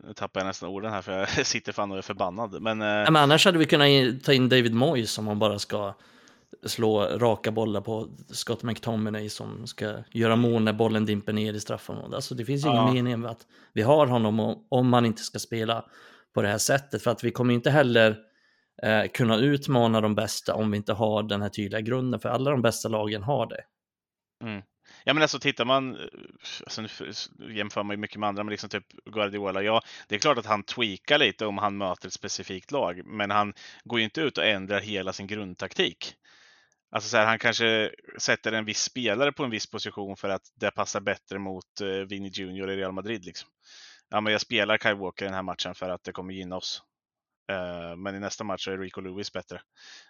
Nu tappar jag nästan orden här för jag sitter fan och är förbannad. Men, eh, Ja, men annars hade vi kunnat ta in David Moyes som man bara ska slå raka bollar på Scott McTominay som ska göra mål när bollen dimper ner i straffområdet. Alltså det finns ju ingen Ja. mening med att vi har honom om, man inte ska spela på det här sättet. För att vi kommer inte heller eh, kunna utmana de bästa om vi inte har den här tydliga grunden. För alla de bästa lagen har det. Ja men alltså tittar man, eh, alltså nu jämför man ju mycket med andra, men liksom typ Guardiola, ja det är klart att han tweakar lite om han möter ett specifikt lag, men han går ju inte ut och ändrar hela sin grundtaktik. Alltså så här, han kanske sätter en viss spelare på en viss position för att det passar bättre mot eh, Vinny Junior i Real Madrid. Liksom. Ja, men jag spelar Kai Walker i den här matchen för att det kommer gynna oss. Eh, men i nästa match är Rico Lewis bättre.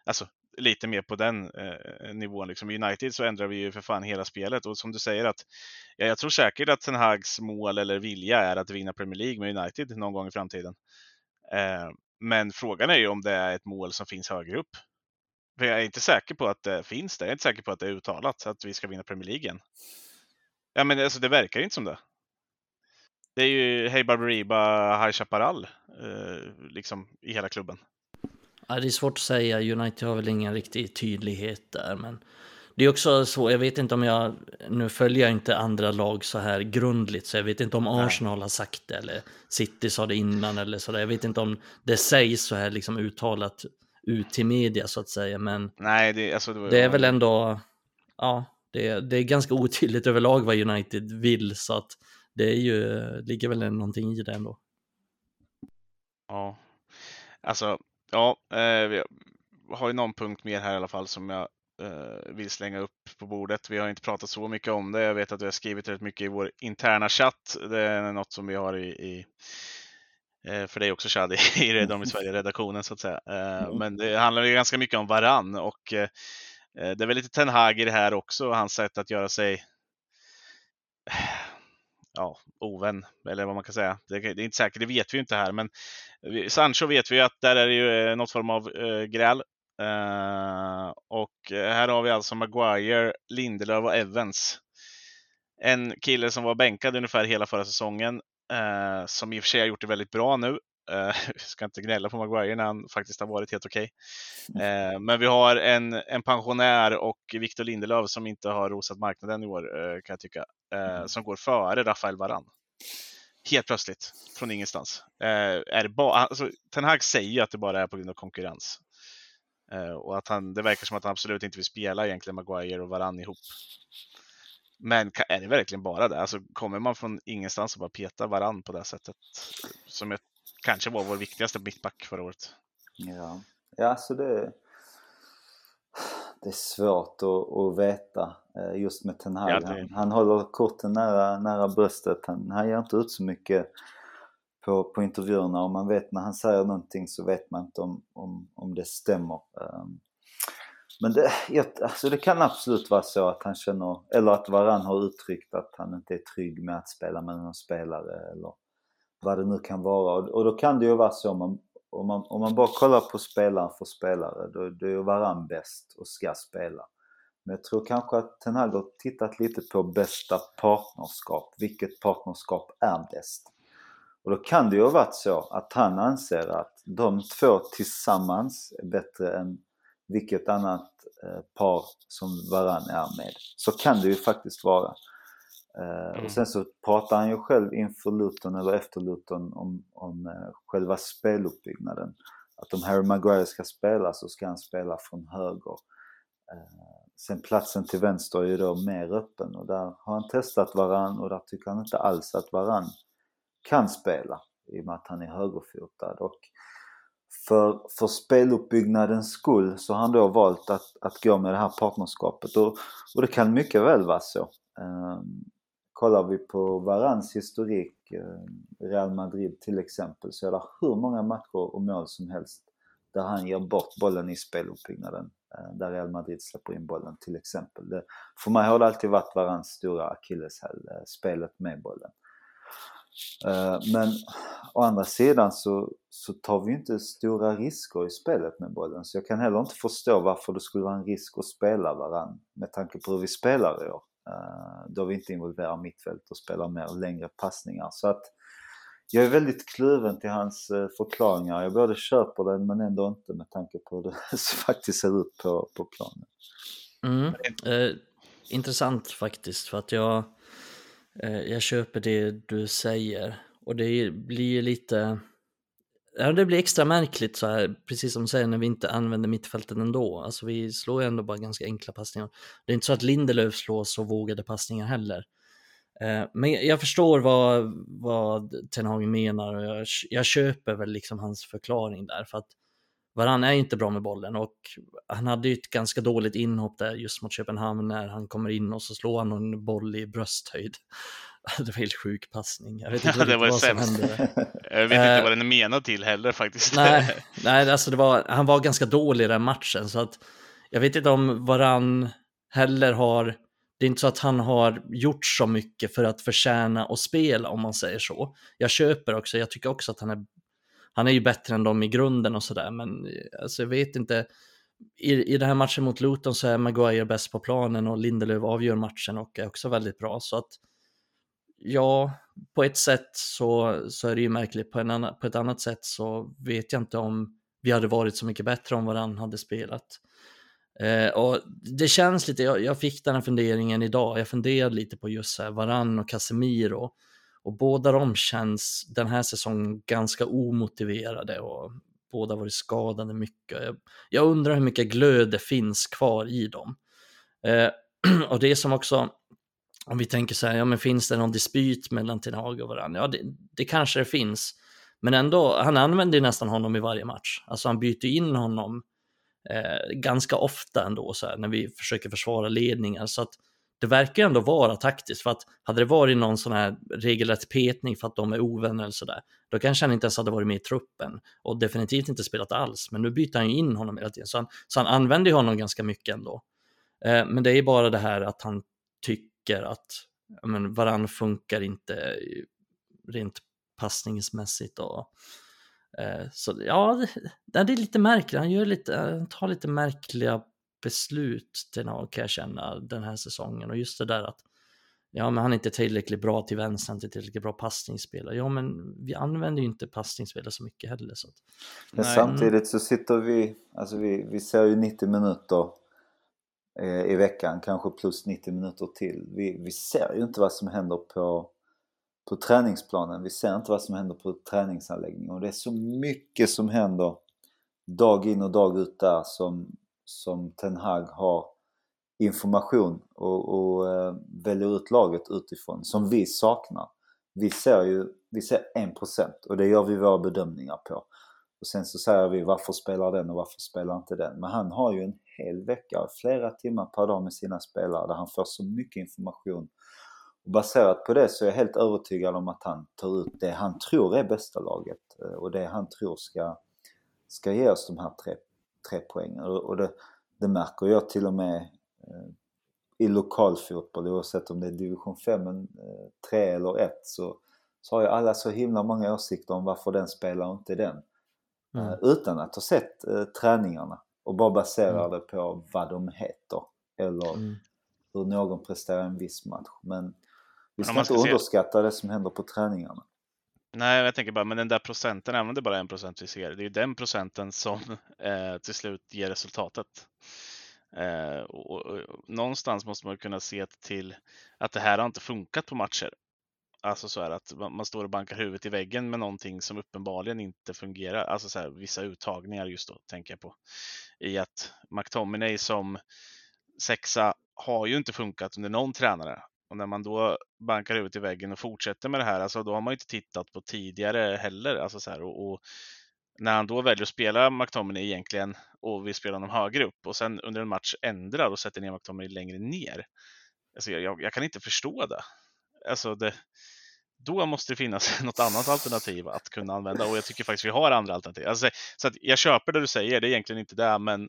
Alltså lite mer på den eh, nivån. Liksom. I United så ändrar vi ju för fan hela spelet och som du säger att ja, jag tror säkert att Ten Hags mål eller vilja är att vinna Premier League med United någon gång i framtiden. Eh, men frågan är ju om det är ett mål som finns högre upp. För jag är inte säker på att det finns det. Jag är inte säker på att det är uttalat att vi ska vinna Premier League igen. Ja, men alltså, det verkar inte som det. Det är ju Hey Barbariba, High Chaparral eh, liksom i hela klubben. Ja, det är svårt att säga, United har väl ingen riktig tydlighet där. Men det är också så, jag vet inte om jag, nu följer jag inte andra lag så här grundligt, så jag vet inte om. Arsenal har sagt det eller City sa det innan eller sådär. Jag vet inte om det sägs så här liksom uttalat ut till media så att säga, men Nej, det, alltså, det, det är väl ändå, ja, det det är ganska otydligt överlag vad United vill, så att det är ju, ligger väl någonting i det ändå. Ja, alltså, ja, eh, vi har ju någon punkt mer här i alla fall som jag eh, vill slänga upp på bordet. Vi har inte pratat så mycket om det. Jag vet att vi har skrivit rätt mycket i vår interna chatt. Det är något som vi har i, i Eh, för är också Chad i de i Sverige-redaktionen så att säga. Mm. Men det handlar ju ganska mycket om varann och det är väl lite Ten Hag i det här också, hans sätt att göra sig ja, ovän, eller vad man kan säga. Det, det, är inte säkert, det vet vi inte här, men Sancho vet vi att där är det ju eh, något form av eh, gräl. Eh, och eh, här har vi alltså Maguire, Lindelöf och Evans. En kille som var bänkad ungefär hela förra säsongen, eh, som i och för sig har gjort det väldigt bra nu. Uh, ska inte gnälla på Maguire när han faktiskt har varit helt okej. Okay. Uh, men vi har en, en pensionär och Victor Lindelöf som inte har rosat marknaden i år uh, kan jag tycka. Mm. Som går före Rafael Varan. Helt plötsligt, från ingenstans. är det bara, alltså, Ten Hag säger att det bara är på grund av konkurrens. och att han, det verkar som att han absolut inte vill spela egentligen Maguire och Varan ihop. Men är det verkligen bara det? Alltså, kommer man från ingenstans och bara peta varann på det sättet? Som jag kanske var vår viktigaste mittback förra året. Ja, ja alltså det, det är svårt att, att veta eh, just med Ten Hag. Ja, det... han, han håller korten nära, nära bröstet. Han, han ger inte ut så mycket på, på intervjuerna och man vet när han säger någonting så vet man inte om, om, om det stämmer. Um, men det, alltså det kan absolut vara så att han känner, eller att Varann har uttryckt att han inte är trygg med att spela med någon spelare eller vad det nu kan vara. Och då kan det ju vara så om man, om man, om man bara kollar på spelare för spelare, då, då är ju Varann bäst och ska spela. Men jag tror kanske att Ten Hag har tittat lite på bästa partnerskap. Vilket partnerskap är bäst? Och då kan det ju ha varit så att han anser att de två tillsammans är bättre än vilket annat eh, par som Varann är med. Så kan det ju faktiskt vara. Eh, mm. Och sen så pratar han ju själv inför Luton eller efter Luton om, om eh, själva speluppbyggnaden. Att om Harry Maguire ska spela så ska han spela från höger. Sen platsen till vänster är ju då mer öppen och där har han testat Varann och där tycker han inte alls att Varann kan spela i och med att han är högerfotad. Och för, för speluppbyggnadens skull så har han då valt att, att gå med det här partnerskapet och, och det kan mycket väl vara så. Um, kollar vi på Varans historik, eh, Real Madrid till exempel, så är det hur många matcher och mål som helst där han ger bort bollen i speluppbyggnaden. Eh, där Real Madrid släpper in bollen till exempel. Det, för mig har det alltid varit Varans stora akilleshäl, eh, spelet med bollen. Men å andra sidan så, så tar vi inte stora risker i spelet med bollen så jag kan heller inte förstå varför det skulle vara en risk att spela varann med tanke på hur vi spelar i år. Eh, då vi inte involverar mittfält och spelar mer längre passningar. Så att jag är väldigt kluven till hans eh, förklaringar. Jag både köper den men ändå inte med tanke på hur det faktiskt ser ut på, på planen. Mm. Eh, intressant faktiskt för att jag Eh, jag köper det du säger och det blir lite Ja, det blir extra märkligt så här, precis som du säger, när vi inte använder mittfältet ändå. Alltså vi slår ju ändå bara ganska enkla passningar. Det är inte så att Lindelöf slår så vågade passningar heller. Eh, men jag förstår vad, vad Ten Hag menar och jag, jag köper väl liksom hans förklaring där. För att Varann är inte bra med bollen och han hade ju ett ganska dåligt inhopp där just mot Köpenhamn när han kommer in och så slår han en boll i brösthöjd. Det var helt sjuk passning. Jag vet inte ja, det var vad som hände. Jag vet inte vad den är menad till heller faktiskt. Nej, nej alltså det var, han var ganska dålig i den matchen så att jag vet inte om Varann heller har det är inte så att han har gjort så mycket för att förtjäna att spela om man säger så. Jag köper också, jag tycker också att han är han är ju bättre än dem i grunden och sådär, men alltså, jag vet inte. I, I den här matchen mot Luton så är Maguire bäst på planen och Lindelöf avgör matchen och är också väldigt bra. Så att ja, på ett sätt så, så är det ju märkligt. På, en annan, på ett annat sätt så vet jag inte om vi hade varit så mycket bättre om varann hade spelat. Eh, och det känns lite, jag, jag, fick den här funderingen idag, jag funderade lite på just här, Varann och Casemiro. Och båda de känns den här säsongen ganska omotiverade och båda varit skadade mycket. Jag, jag undrar hur mycket glöd det finns kvar i dem. Eh, och det som också, om vi tänker så här, ja men finns det någon dispyt mellan Ten Hag och varandra? Ja, det, det kanske det finns. Men ändå, han använder ju nästan honom i varje match. Alltså han byter in honom eh, ganska ofta ändå, så här, när vi försöker försvara ledningar. Så att det verkar ändå vara taktiskt för att hade det varit någon sån här regelrätt petning för att de är ovänner eller sådär, då kanske han inte ens hade varit med i truppen och definitivt inte spelat alls. Men nu byter han ju in honom hela tiden, så han, så han använder ju honom ganska mycket ändå. Eh, men det är bara det här att han tycker att men, varann funkar inte rent passningsmässigt. Och, eh, så ja, det, det är lite märkligt. Han, gör lite, han tar lite märkliga beslut till någon, kan jag känna den här säsongen. Och just det där att ja, men han är inte tillräckligt bra till vänster, inte tillräckligt bra passningsspelare. Ja, men vi använder ju inte passningsspelare så mycket heller. Så att, men samtidigt så sitter vi, alltså vi, vi ser ju 90 minuter eh, Eh, i veckan, kanske plus 90 minuter till. Vi, vi ser ju inte vad som händer på, på träningsplanen. Vi ser inte vad som händer på träningsanläggningen och det är så mycket som händer dag in och dag ut där som, som Ten Hag har information och, och eh, väljer ut laget utifrån som vi saknar. Vi ser ju vi ser 1% och det gör vi våra bedömningar på. Och sen så säger vi varför spelar den och varför spelar inte den? Men han har ju en hel vecka, flera timmar per dag med sina spelare där han får så mycket information. Och baserat på det så är jag helt övertygad om att han tar ut det han tror är bästa laget eh, och det han tror ska, ska ge oss de här tre, tre poängen. Och det, det märker jag till och med eh, i lokalfotboll oavsett om det är division 5, 3 eh, eller 1 så, så har ju alla så himla många åsikter om varför den spelar och inte den. Mm. Utan att ha sett eh, träningarna och bara basera mm. det på vad de heter eller mm. hur någon presterar en viss match. Men vi ska, ska inte underskatta se... det som händer på träningarna. Nej, jag tänker bara, men den där procenten, även om det bara är en procent vi ser, det är ju den procenten som eh, till slut ger resultatet. Eh, och, och, och, någonstans måste man kunna se till att det här har inte funkat på matcher. Alltså så här att man står och bankar huvudet i väggen med någonting som uppenbarligen inte fungerar. Alltså så här, vissa uttagningar just då tänker jag på. I att McTominay som sexa har ju inte funkat under någon tränare. Och när man då bankar huvudet i väggen och fortsätter med det här, alltså då har man inte tittat på tidigare heller. Alltså så här, och, och när han då väljer att spela McTominay egentligen och vi spelar honom högre upp och sen under en match ändrar och sätter ner McTominay längre ner. Alltså jag, jag kan inte förstå det. Alltså det, då måste det finnas något annat alternativ att kunna använda och jag tycker faktiskt vi har andra alternativ. Alltså, så jag köper det du säger, det är egentligen inte det, men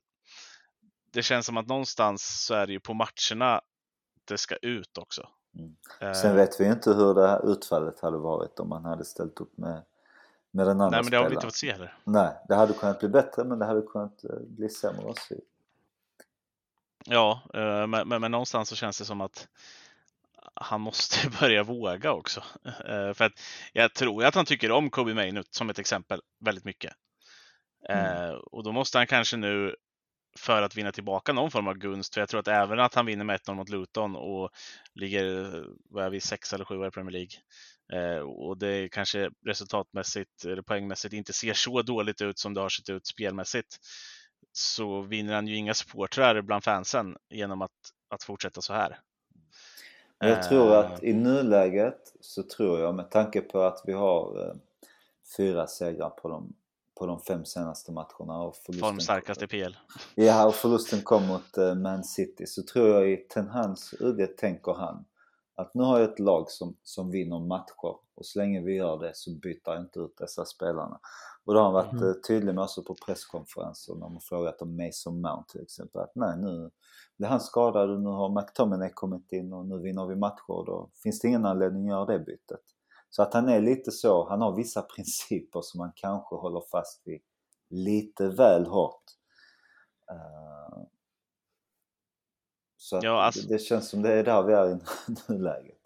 det känns som att någonstans så är det ju på matcherna det ska ut också. Mm. Sen vet vi ju inte hur det här utfallet hade varit om man hade ställt upp med, med den andra Nej men det har vi inte fått se heller. Nej, det hade kunnat bli bättre men det hade kunnat eh, bli sämre också. Ja, eh, men, men, men någonstans så känns det som att han måste börja våga också. Eh, för att jag tror att han tycker om Kobe Mainut som ett exempel väldigt mycket. Mm. Och då måste han kanske nu för att vinna tillbaka någon form av gunst. För jag tror att även att han vinner med 1-0 mot Luton och ligger, vad är vi, sex eller sju i Premier League. och det kanske resultatmässigt eller poängmässigt inte ser så dåligt ut som det har sett ut spelmässigt. Så vinner han ju inga supportrar bland fansen genom att, att fortsätta så här. Jag tror att i nuläget så tror jag med tanke på att vi har eh, fyra segrar på de, på de fem senaste matcherna och förlusten, Formstarkast i PL. Ja, och förlusten kom mot eh, Man City så tror jag i Ten Hans UD tänker han att nu har jag ett lag som, som vinner matcher och så länge vi gör det så byter jag inte ut dessa spelarna. Och då har han varit mm. tydlig med också på presskonferenser när man frågat om Mason Mount till exempel att nej nu blir han skadad och nu har McTominay kommit in och nu vinner vi matcher då finns det ingen anledning att göra det bytet. Så att han är lite så, han har vissa principer som han kanske håller fast vid lite väl hårt. Uh, så ja, alltså, det, det, känns som det är där vi är i nuläget.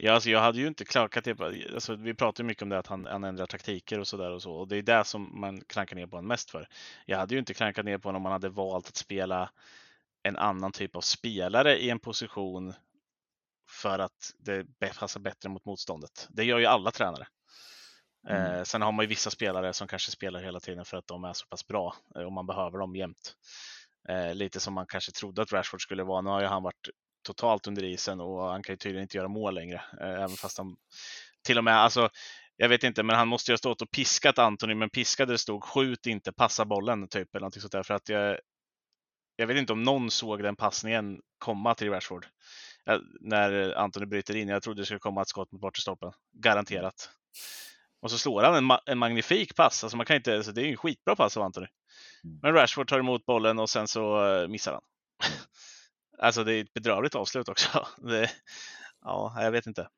Ja, alltså jag hade ju inte klagat det. Alltså, vi pratar ju mycket om det att han, han ändrar taktiker och sådär och så. Och det är det som man klankar ner på honom mest för. Jag hade ju inte klankat ner på honom om man hade valt att spela en annan typ av spelare i en position för att det passar bättre mot motståndet. Det gör ju alla tränare. Mm. Eh, sen har man ju vissa spelare som kanske spelar hela tiden för att de är så pass bra eh, och man behöver dem jämt. Eh, lite som man kanske trodde att Rashford skulle vara. Nu har ju han varit totalt under isen och han kan ju tydligen inte göra mål längre. Eh, även fast han till och med, alltså jag vet inte, men han måste ju ha stått och piskat Anthony, men piskade det stod skjut inte, passa bollen typ eller någonting sånt där. För att jag, jag vet inte om någon såg den passningen komma till Rashford. när Anthony bryter in. Jag trodde det skulle komma ett skott mot bortre stolpen. Garanterat. Och så slår han en, ma en magnifik pass. Alltså man kan inte, alltså det är ju en skitbra pass av Anthony. Mm. Men Rashford tar emot bollen och sen så eh, missar han. alltså det är ett bedrövligt avslut också. Det, ja, jag vet inte.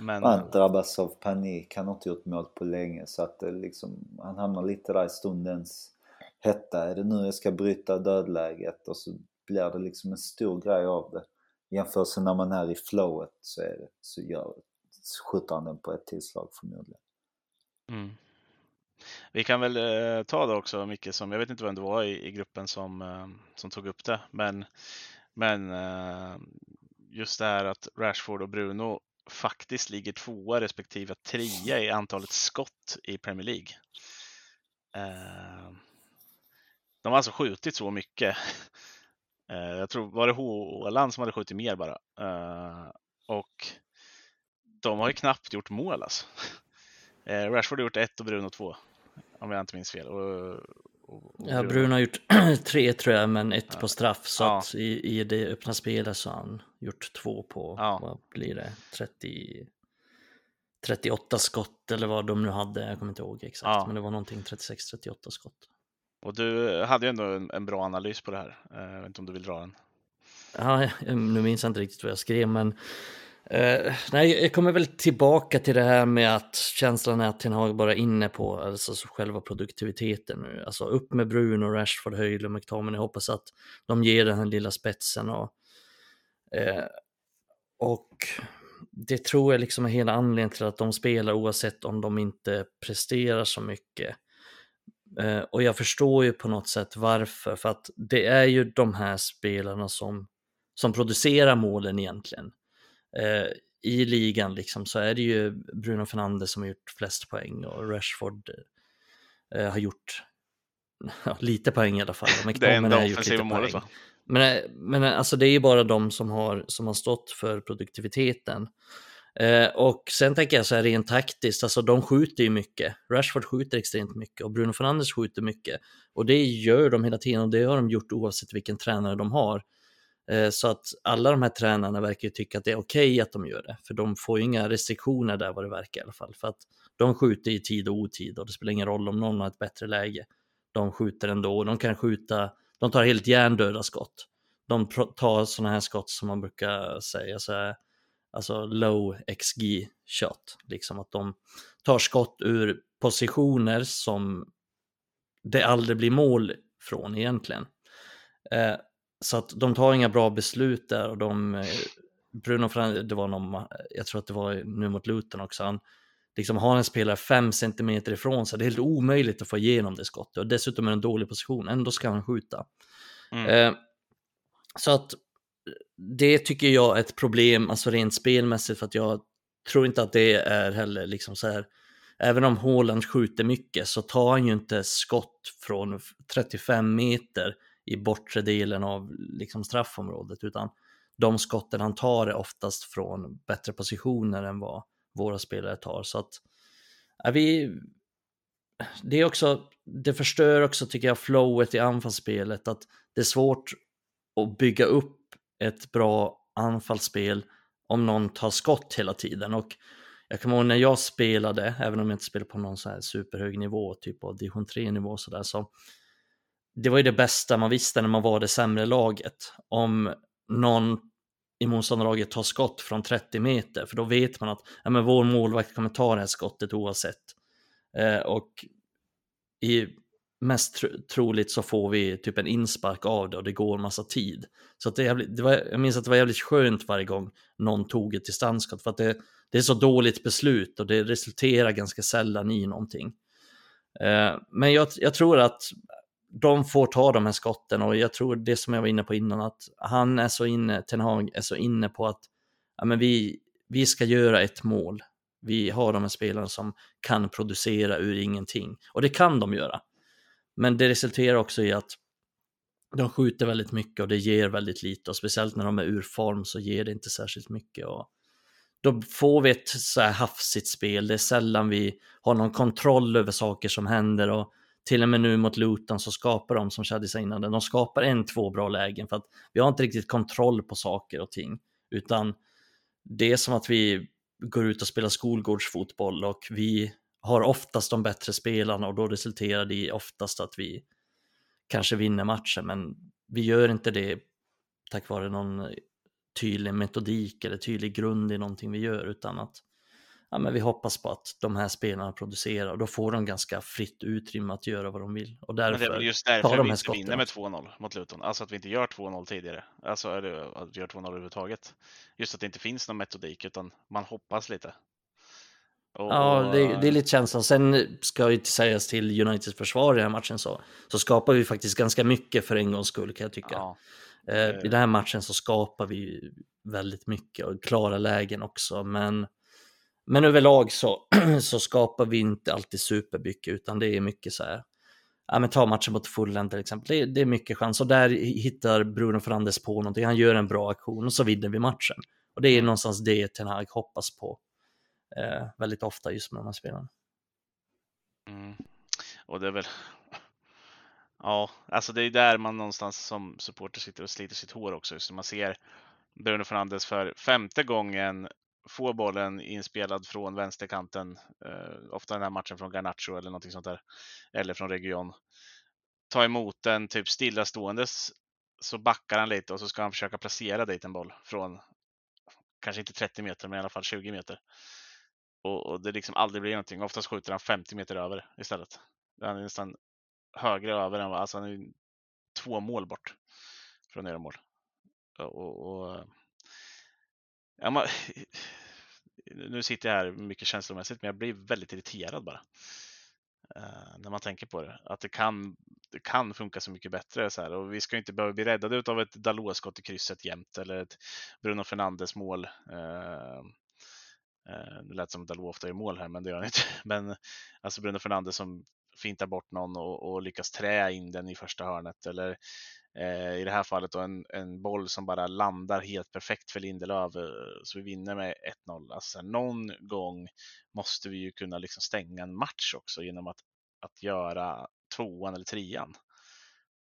Men, Han drabbas av panik, han har inte gjort mål på länge så att det liksom, han hamnar lite där i stundens hetta. Är det nu jag ska bryta dödläget? Och så blir det liksom en stor grej av det. Jämfört med när man är i flowet så, är det, så gör, skjuter han den på ett tillslag förmodligen. Mm. Vi kan väl eh, ta det också, Micke, som jag vet inte vem det var i, i gruppen som, eh, som tog upp det, men, men eh, just det här att Rashford och Bruno faktiskt ligger tvåa respektive trea i antalet skott i Premier League. Eh, de har alltså skjutit så mycket. Eh, jag tror, var det Håland som hade skjutit mer bara? Och de har ju knappt gjort mål alltså. Rashford har gjort ett och Bruno två. Om jag inte minns fel. Och, och, och Ja, Bruno har gjort tre tror jag, men ett på straff. Så Ja. att i, i det öppna spelet så har han gjort två på, Ja. vad blir det, 30, 38 skott eller vad de nu hade. Jag kommer inte ihåg exakt, Ja. men det var någonting 36-38 skott. Och du hade ju ändå en, en bra analys på det här. Eh, Jag vet inte om du vill dra den? Ja, jag- nu minns jag inte riktigt vad jag skrev, men Uh, nej, jag kommer väl tillbaka till det här med att känslan är att Ten Hag bara är inne på alltså, själva produktiviteten nu. Alltså upp med Bruno, Rashford, Höjlund, McTominay. Jag hoppas att de ger den här lilla spetsen och uh, och det tror jag liksom är hela anledningen till att de spelar oavsett om de inte presterar så mycket. Uh, och jag förstår ju på något sätt varför, för att det är ju de här spelarna som, som producerar målen egentligen. Eh, I ligan liksom så är det ju Bruno Fernandes som har gjort flest poäng och Rashford eh, har gjort ja, lite poäng i alla fall. Och Det enda offensiva lite målet poäng. va? Men, men alltså det är ju bara de som har, som har stått för produktiviteten. Eh, och sen tänker jag så här rent taktiskt, alltså de skjuter ju mycket. Rashford skjuter extremt mycket och Bruno Fernandes skjuter mycket. Och det gör de hela tiden och det har de gjort oavsett vilken tränare de har. Eh, så att alla de här tränarna verkar ju tycka att det är okej att de gör det. För de får ju inga restriktioner där vad det verkar i alla fall. För att de skjuter i tid och otid och det spelar ingen roll om någon har ett bättre läge. De skjuter ändå och de kan skjuta, de tar helt hjärndöda skott. De tar sådana här skott som man brukar säga så här, alltså low XG shot, liksom att de tar skott ur positioner som det aldrig blir mål från egentligen. Eh, så att de tar inga bra beslut där och de, eh, Bruno Fernandes, det var någon, jag tror att det var nu mot Luton också, han liksom har en spelare fem centimeter ifrån sig, det är helt omöjligt att få igenom det skottet och dessutom är det en dålig position, ändå ska han skjuta. Mm. Eh, så att det tycker jag är ett problem, alltså rent spelmässigt, för att jag tror inte att det är heller liksom så här, även om Haaland skjuter mycket så tar han ju inte skott från 35 meter i bortre delen av liksom straffområdet, utan de skotten han tar är oftast från bättre positioner än vad våra spelare tar. Så att ja, vi, det är också, det förstör också tycker jag flowet i anfallsspelet, att det är svårt att bygga upp ett bra anfallsspel om någon tar skott hela tiden. Och jag kommer ihåg när jag spelade, även om jag inte spelade på någon så här superhög nivå, typ av division 3 nivå sådär, så det var ju det bästa man visste när man var det sämre laget. Om någon i motståndarlaget tar skott från 30 meter, för då vet man att ja, men vår målvakt kommer ta det här skottet oavsett. Eh, och i mest tro troligt så får vi typ en inspark av det och det går en massa tid. Så att det, jävligt, det var, jag minns att det var jävligt skönt varje gång någon tog ett distansskott för att det, det är så dåligt beslut och det resulterar ganska sällan i någonting. Eh, men jag, jag tror att de får ta de här skotten och jag tror det som jag var inne på innan att han är så inne, Ten Hag är så inne på att ja, men vi, vi ska göra ett mål. Vi har de här spelarna som kan producera ur ingenting och det kan de göra. Men det resulterar också i att de skjuter väldigt mycket och det ger väldigt lite och speciellt när de är ur form så ger det inte särskilt mycket. Och då får vi ett så här hafsigt spel. Det är sällan vi har någon kontroll över saker som händer och till och med nu mot Luton så skapar de, som Shadi sa innan, de skapar en, två bra lägen för att vi har inte riktigt kontroll på saker och ting, utan det är som att vi går ut och spelar skolgårdsfotboll och vi har oftast de bättre spelarna och då resulterar det i oftast att vi kanske vinner matchen, men vi gör inte det tack vare någon tydlig metodik eller tydlig grund i någonting vi gör, utan att ja, men vi hoppas på att de här spelarna producerar och då får de ganska fritt utrymme att göra vad de vill. Och därför Men det är väl just därför vi inte vinner med 2-0 mot Luton. Alltså att vi inte gör 2-0 tidigare. Alltså eller att vi gör 2-0 överhuvudtaget. Just att det inte finns någon metodik utan man hoppas lite. Och, ja, det, det, är lite känslan. Sen ska ju sägas till Uniteds försvar i den här matchen så, så skapar vi faktiskt ganska mycket för en gångs skull kan jag tycka. Ja. Eh, I den här matchen så skapar vi väldigt mycket och klara lägen också, men men överlag så, så skapar vi inte alltid supermycket utan det är mycket så här. Ja, men ta matchen mot Fulham till exempel. Det, det, är mycket chans och där hittar Bruno Fernandes på någonting. Han gör en bra aktion och så vinner vi matchen. Och det är någonstans det Ten Hag hoppas på eh, väldigt ofta just med de här spelarna. Mm. Och det är väl Ja, alltså det är där man någonstans som supporter sitter och sliter sitt hår också. Just när man ser Bruno Fernandes för femte gången få bollen inspelad från vänsterkanten, eh, ofta den här matchen från Garnacho eller någonting sånt där, eller från Region. Ta emot den typ stillaståendes så backar han lite och så ska han försöka placera dit en boll från kanske inte 30 meter, men i alla fall 20 meter. Och, och det liksom aldrig blir någonting. Oftast skjuter han 50 meter över istället. Han är nästan högre över än vad, alltså han är två mål bort från era mål. Och, och, eh, ja, man, nu sitter jag här mycket känslomässigt, men jag blir väldigt irriterad bara. Uh, när man tänker på det. Att det kan, det kan funka så mycket bättre. Så här. Och vi ska inte behöva bli räddade av ett Dalot-skott i krysset jämt eller ett Bruno Fernandes mål. Uh, uh, det lät som att Dalot ofta gör mål här, men det gör han inte. Men alltså Bruno Fernandes som fintar bort någon och, och lyckas trä in den i första hörnet. Eller Eh, I det här fallet då en, en boll som bara landar helt perfekt för Lindelöf eh, så vi vinner med 1-0. Alltså, någon gång måste vi ju kunna liksom stänga en match också genom att, att göra tvåan eller trean.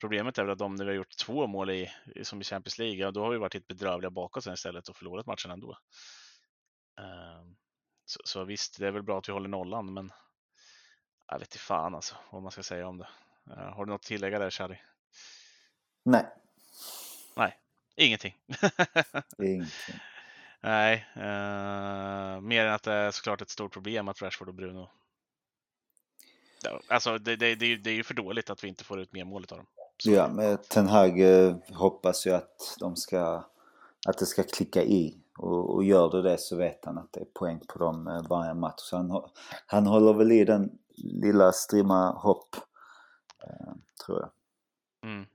Problemet är väl att om vi har gjort två mål i, som i Champions League, då har vi varit helt bedrövliga bakåt sen istället och förlorat matchen ändå. Ehm, så, så visst, det är väl bra att vi håller nollan, men jag vet inte fan alltså vad man ska säga om det. Eh, har du något att tillägga där, Charlie? Nej. Nej, ingenting. ingenting. Nej, uh, mer än att det är såklart ett stort problem att Rashford och Bruno Alltså det, det, det, det är ju för dåligt att vi inte får ut mer mål av dem. Så. Ja, men Ten Hag eh, hoppas ju att de ska att det ska klicka i och, och gör det det så vet han att det är poäng på dem eh, varje match. Så han, han håller väl i den lilla strimma hopp, tror jag. Mm.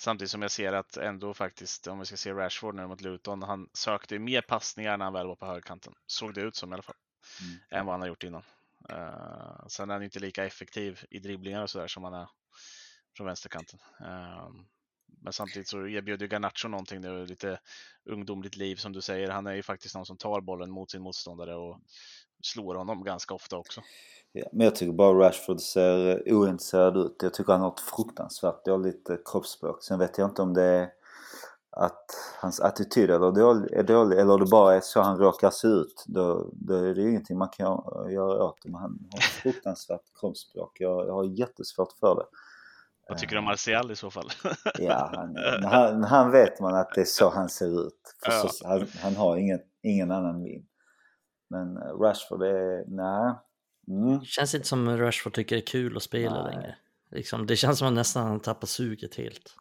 Samtidigt som jag ser att ändå faktiskt, om vi ska se Rashford nu mot Luton, han sökte mer passningar när han väl var på högerkanten. Såg det ut som i alla fall. Mm. Än vad han har gjort innan. Uh, sen är han inte lika effektiv i dribblingar och sådär som han är från vänsterkanten. Uh, men samtidigt så erbjuder Garnacho någonting nu, lite ungdomligt liv som du säger. Han är ju faktiskt någon som tar bollen mot sin motståndare och slår honom ganska ofta också. Ja, men jag tycker bara Rashford ser ointresserad ut. Jag tycker han har ett fruktansvärt dåligt eh, kroppsspråk. Sen vet jag inte om det är att hans attityd är dålig, är dålig eller det bara är så han råkar se ut. Då, då är det ju ingenting man kan göra åt det. Men han har ett fruktansvärt kroppsspråk. Jag, jag har jättesvårt för det. Vad tycker du om Martial i så fall? ja, han, han, han, vet man att det är så han ser ut. Ja. Så, han, han, har ingen, ingen annan min. Men eh, Rashford är, nej. Mm. Känns inte som Rashford tycker det är kul att spela nej. längre. Liksom, det känns som att nästan han tappar suget helt.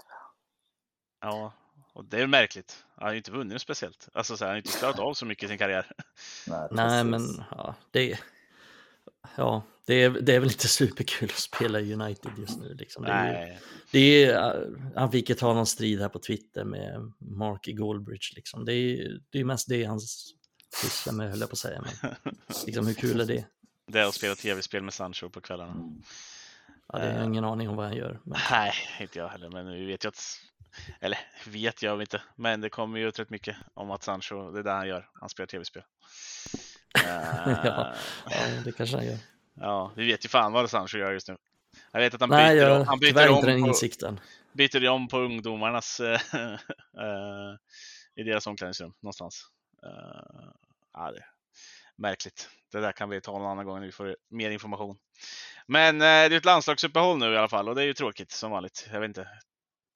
Ja, och det är märkligt. Han har ju inte vunnit speciellt. Alltså så här, han har inte klarat av så mycket i sin karriär. Nej, Nej men ja, det, ja, det, är, det är väl inte superkul att spela i United just nu. Liksom. Det är, Nej. Det är, han fick ju ta någon strid här på Twitter med Mark Goldbridge. Liksom. Det, är, det är mest det han sysslar med, höll jag på att säga. Men, liksom, hur kul är det? Det är att spela tv-spel med Sancho på kvällarna. Mm. Ja, det har jag ingen aning om vad han gör. Men... Nej, inte jag heller, men vi vet ju att eller vet jag inte, men det kommer ju ut rätt mycket om att Sancho, det är det han gör, han spelar tv-spel. ja, det kanske han gör. Ja, vi vet ju fan vad Sancho gör just nu. Jag vet att han Nej, byter, jag, han byter om, den på, insikten. byter om på ungdomarnas äh, i deras omklädningsrum någonstans. Ja, det. märkligt. Det där kan vi ta någon annan gång när vi får mer information. Men eh, det är ett landslagsuppehåll nu i alla fall och det är ju tråkigt som vanligt. Jag vet inte.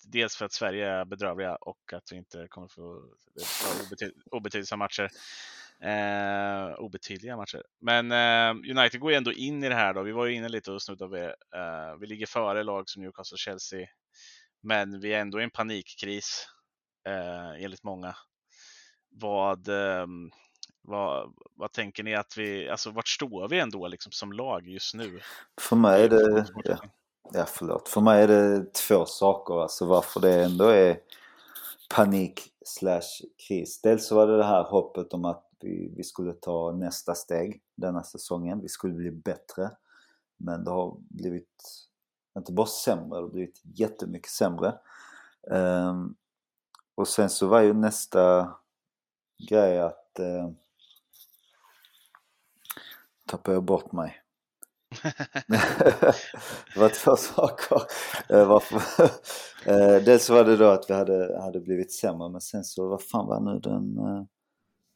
Dels för att Sverige är bedrövliga och att vi inte kommer få obety obetydliga matcher. Eh, obetydliga matcher. Men eh, United går ju ändå in i det här då. Vi var ju inne lite och snuddade vid. Eh, vi ligger före lag som Newcastle och Chelsea. Men vi är ändå i en panikkris eh, enligt många. Vad, eh, vad, vad tänker ni att vi, alltså vart står vi ändå liksom som lag just nu? För mig är det, ja, ja förlåt, för mig är det två saker alltså varför det ändå är panik slash kris. Dels så var det det här hoppet om att vi, vi skulle ta nästa steg denna säsongen. Vi skulle bli bättre. Men det har blivit, inte bara sämre, det har blivit jättemycket sämre. Um, och sen så var ju nästa grej att uh, tappade jag bort mig. det var två saker. Varför? uh, dels var det då att vi hade, hade blivit sämre men sen så, vad fan var nu den uh,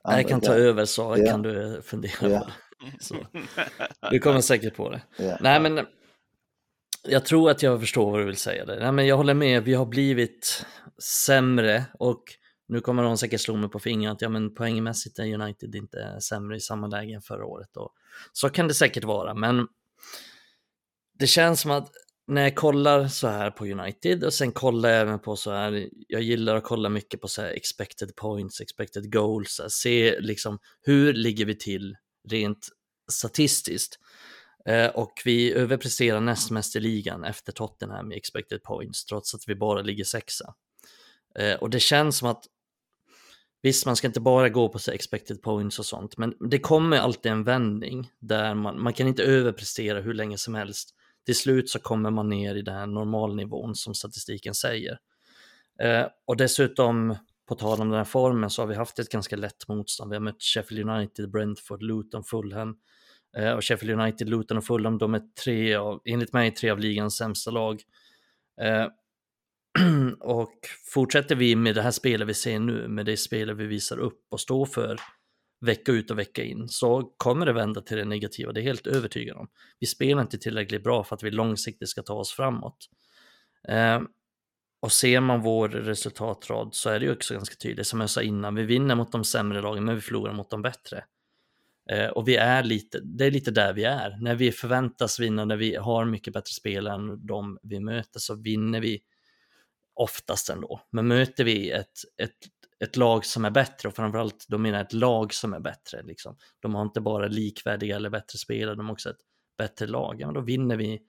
jag kan ta över så ja. kan du fundera ja. på det. Så. Du kommer säkert på det. Ja. Nej men jag tror att jag förstår vad du vill säga. Där. Nej, men jag håller med, vi har blivit sämre och nu kommer de säkert slå mig på fingret att ja, men poängmässigt är United inte sämre i samma läge än förra året. Och så kan det säkert vara, men det känns som att när jag kollar så här på United och sen kollar jag även på så här, jag gillar att kolla mycket på så här expected points, expected goals, här, se liksom hur ligger vi till rent statistiskt. Eh, och vi överpresterar näst mest i ligan efter Tottenham i expected points, trots att vi bara ligger sexa. Eh, och det känns som att Visst, man ska inte bara gå på så expected points och sånt, men det kommer alltid en vändning där man, man kan inte överprestera hur länge som helst till slut så kommer man ner i den här normalnivån som statistiken säger. Eh, och dessutom, på tal om den här formen, så har vi haft ett ganska lätt motstånd. Vi har mött Sheffield United, Brentford, Luton, Fulham. Eh, och Sheffield United, Luton och Fulham, de är tre av, enligt mig, tre av ligans sämsta lag. Eh, och fortsätter vi med det här spelet vi ser nu, med det spelet vi visar upp och står för, vecka ut och vecka in så kommer det vända till det negativa, det är helt övertygad om. Vi spelar inte tillräckligt bra för att vi långsiktigt ska ta oss framåt. Eh, och ser man vår resultatrad så är det ju också ganska tydligt, som jag sa innan, vi vinner mot de sämre lagen men vi förlorar mot de bättre. Eh, och vi är lite, det är lite där vi är. När vi förväntas vinna, när vi har mycket bättre spel än de vi möter så vinner vi oftast ändå. Men möter vi ett, ett ett lag som är bättre och framförallt då menar jag ett lag som är bättre. Liksom. De har inte bara likvärdiga eller bättre spelare, de har också ett bättre lag. Ja, då vinner vi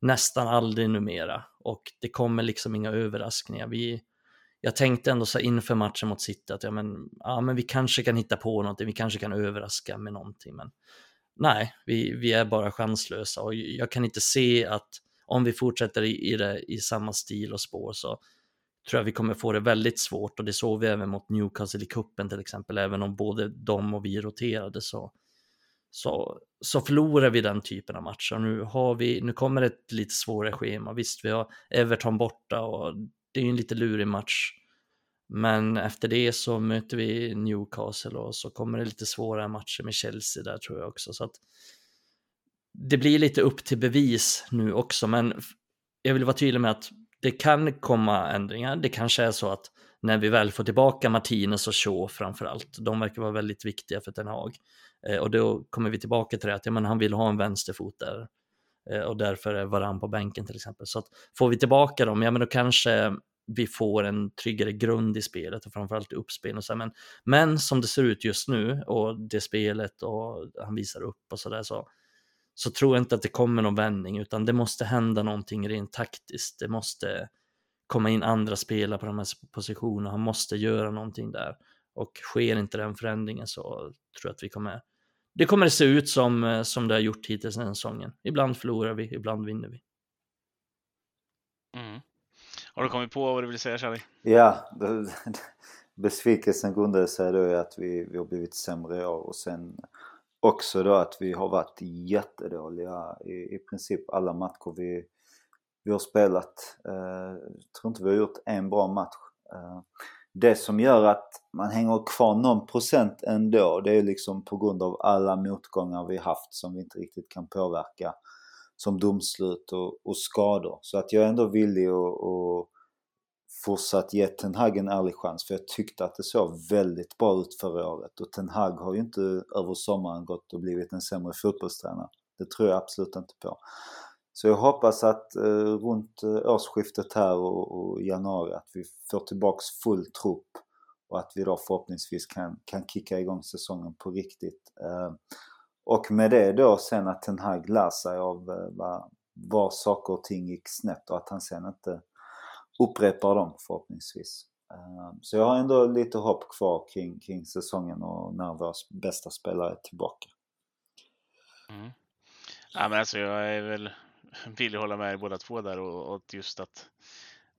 nästan aldrig numera och det kommer liksom inga överraskningar. Vi, jag tänkte ändå så inför matchen mot City att ja, men, ja, men vi kanske kan hitta på någonting, vi kanske kan överraska med någonting. Men nej, vi, vi är bara chanslösa och jag kan inte se att om vi fortsätter i, i, det, i samma stil och spår så tror jag vi kommer få det väldigt svårt och det såg vi även mot Newcastle i kuppen till exempel, även om både de och vi roterade så, så, så förlorar vi den typen av matcher. Nu, har vi, nu kommer ett lite svårare schema, visst vi har Everton borta och det är ju en lite lurig match. Men efter det så möter vi Newcastle och så kommer det lite svårare matcher med Chelsea där tror jag också. Så att det blir lite upp till bevis nu också, men jag vill vara tydlig med att det kan komma ändringar. Det kanske är så att när vi väl får tillbaka Martinez och Shaw framför allt, de verkar vara väldigt viktiga för Ten Hag. Eh, och då kommer vi tillbaka till det att ja, men han vill ha en vänsterfot där. Eh, och därför är Varann på bänken till exempel. Så att får vi tillbaka dem, ja men då kanske vi får en tryggare grund i spelet och framförallt i uppspel och så. Men, men som det ser ut just nu och det spelet och han visar upp och så där så så tror jag inte att det kommer någon vändning, utan det måste hända någonting rent taktiskt. Det måste komma in andra spelare på de här positionerna. Han måste göra någonting där. Och sker inte den förändringen så tror jag att vi kommer... Det kommer att se ut som, som det har gjort hittills den säsongen. Ibland förlorar vi, ibland vinner vi. Mm. Har du kommit på vad du vill säga Charlie? Ja, besvikelsen grundar sig då i att vi, vi har blivit sämre i år och sen också då att vi har varit jättedåliga i, i princip alla matcher vi, vi har spelat. Eh, jag tror inte vi har gjort en bra match. Eh, det som gör att man hänger kvar någon procent ändå, det är liksom på grund av alla motgångar vi haft som vi inte riktigt kan påverka. Som domslut och, och skador. Så att jag är ändå villig att, att fortsatt ge Ten Hag en ärlig chans för jag tyckte att det såg väldigt bra ut förra året och Ten Hag har ju inte över sommaren gått och blivit en sämre fotbollstränare. Det tror jag absolut inte på. Så jag hoppas att eh, runt eh, årsskiftet här och, och, januari att vi får tillbaks full trupp och att vi då förhoppningsvis kan, kan kicka igång säsongen på riktigt. Eh, och med det då sen att Ten Hag lär sig av eh, var, var saker och ting gick snett och att han sen inte upprepar dem förhoppningsvis. Ehm, så jag har ändå lite hopp kvar kring, kring säsongen och när vår bästa spelare är tillbaka. Mm. Ja, men alltså jag är väl villig att hålla med er båda två där och, och just att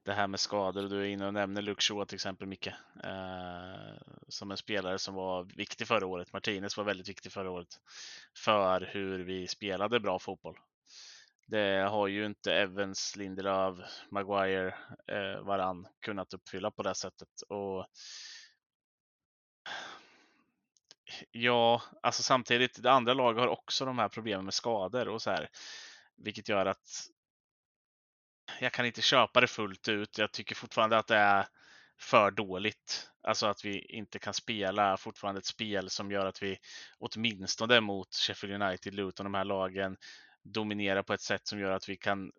det här med skador. Du är inne och nämner Luke Shaw till exempel, Micke. Eh, som en spelare som var viktig förra året. Martinez var väldigt viktig förra året för hur vi spelade bra fotboll. Det har ju inte Evans, Lindelöf, Maguire, eh, varann kunnat uppfylla på det sättet. Och Ja, alltså samtidigt, det andra laget har också de här problemen med skador och så här, vilket gör att jag kan inte köpa det fullt ut. Jag tycker fortfarande att det är för dåligt. Alltså att vi inte kan spela fortfarande ett spel som gör att vi åtminstone mot Sheffield United, Luton, de här lagen dominera på ett sätt som gör att vi kan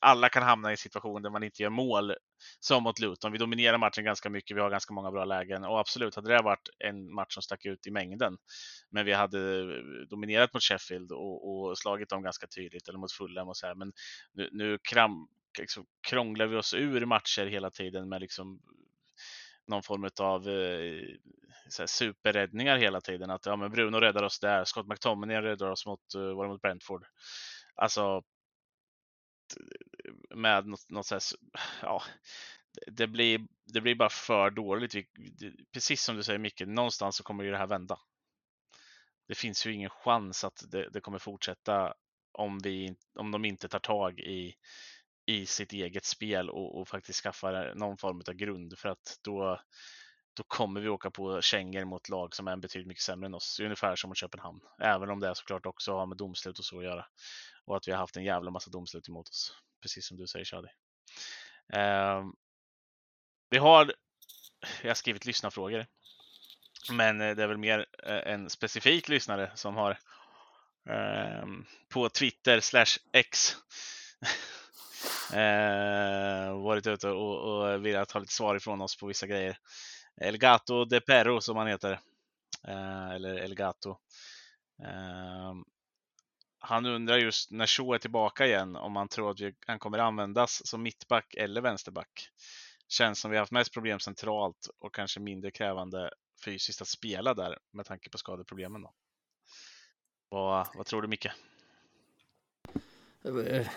alla kan hamna i en situation där man inte gör mål som mot Luton. Vi dominerar matchen ganska mycket. Vi har ganska många bra lägen och absolut hade det varit en match som stack ut i mängden. Men vi hade eh, dominerat mot Sheffield och, och slagit dem ganska tydligt eller mot Fulham och så här. Men nu, nu kram, liksom, krånglar vi oss ur matcher hela tiden med liksom någon form av eh, superräddningar hela tiden. Att ja, men Bruno räddar oss där, Scott McTominay räddar oss mot, eh, uh, var mot Brentford. Alltså med något, något så här, ja, det blir, det blir bara för dåligt. Precis som du säger Micke, någonstans så kommer ju det här vända. Det finns ju ingen chans att det, det kommer fortsätta om, vi, om de inte tar tag i, i sitt eget spel och, och faktiskt skaffar någon form av grund för att då, då kommer vi åka på kängor mot lag som är betydligt mycket sämre än oss. Ungefär som mot Köpenhamn. Även om det såklart också har med domslut och så att göra. Och att vi har haft en jävla massa domslut emot oss. Precis som du säger Shadi. Eh, vi har, jag har skrivit lyssnarfrågor. Men eh, det är väl mer eh, en specifik lyssnare som har eh, på Twitter slash X eh, varit ute och, och velat ha lite svar ifrån oss på vissa grejer. Elgato de Perro som han heter. Eh, eller Elgato. Eh, han undrar just när Shaw är tillbaka igen om han tror att vi, han kommer användas som mittback eller vänsterback. Känns som vi haft mest problem centralt och kanske mindre krävande fysiskt att spela där med tanke på skadeproblemen. Då. Vad, vad tror du Micke?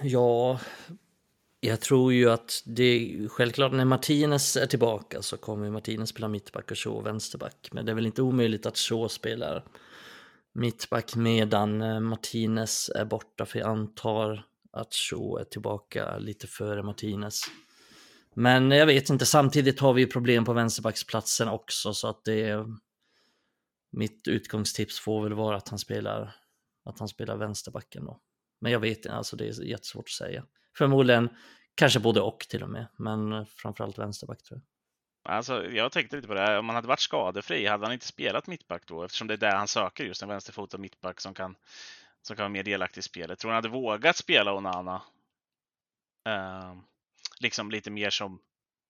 Ja, jag tror ju att det självklart när Martinez är tillbaka så kommer Martinez spela mittback och Shaw vänsterback. Men det är väl inte omöjligt att Shaw spelar mittback medan eh, Martinez är borta för jag antar att Shaw är tillbaka lite före Martinez. Men jag vet inte, samtidigt har vi problem på vänsterbacksplatsen också så att det är mitt utgångstips får väl vara att han spelar att han spelar vänsterbacken då. Men jag vet inte, alltså det är jättesvårt att säga. Förmodligen kanske både och till och med, men framförallt vänsterback tror jag. Alltså, jag tänkte lite på det, här. om han hade varit skadefri, hade han inte spelat mittback då? Eftersom det är där han söker just en vänsterfotad mittback som kan, som kan vara mer delaktig i spelet. Tror han hade vågat spela Onana? Eh, liksom lite mer som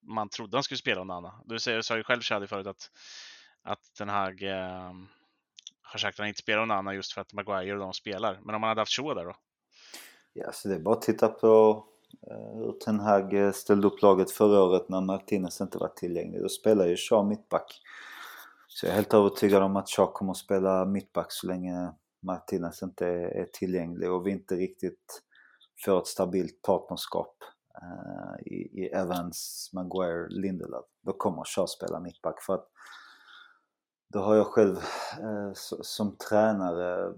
man trodde han skulle spela Onana. Du säger, sa ju själv Shadi förut att, att den här eh, har sagt att han inte spelar Onana just för att Maguire och de spelar. Men om han hade haft Shaw där då? Ja, så det är bara att titta på eh, hur Ten Hag eh, ställde upp laget förra året när Martinez inte var tillgänglig. Då spelade ju Shaw mittback. Så jag är helt övertygad om att Shaw kommer att spela mittback så länge Martinez inte är tillgänglig och vi inte riktigt får ett stabilt partnerskap eh, i, i, Evans, Maguire, Lindelöf. Då kommer Shaw spela mittback för att då har jag själv som tränare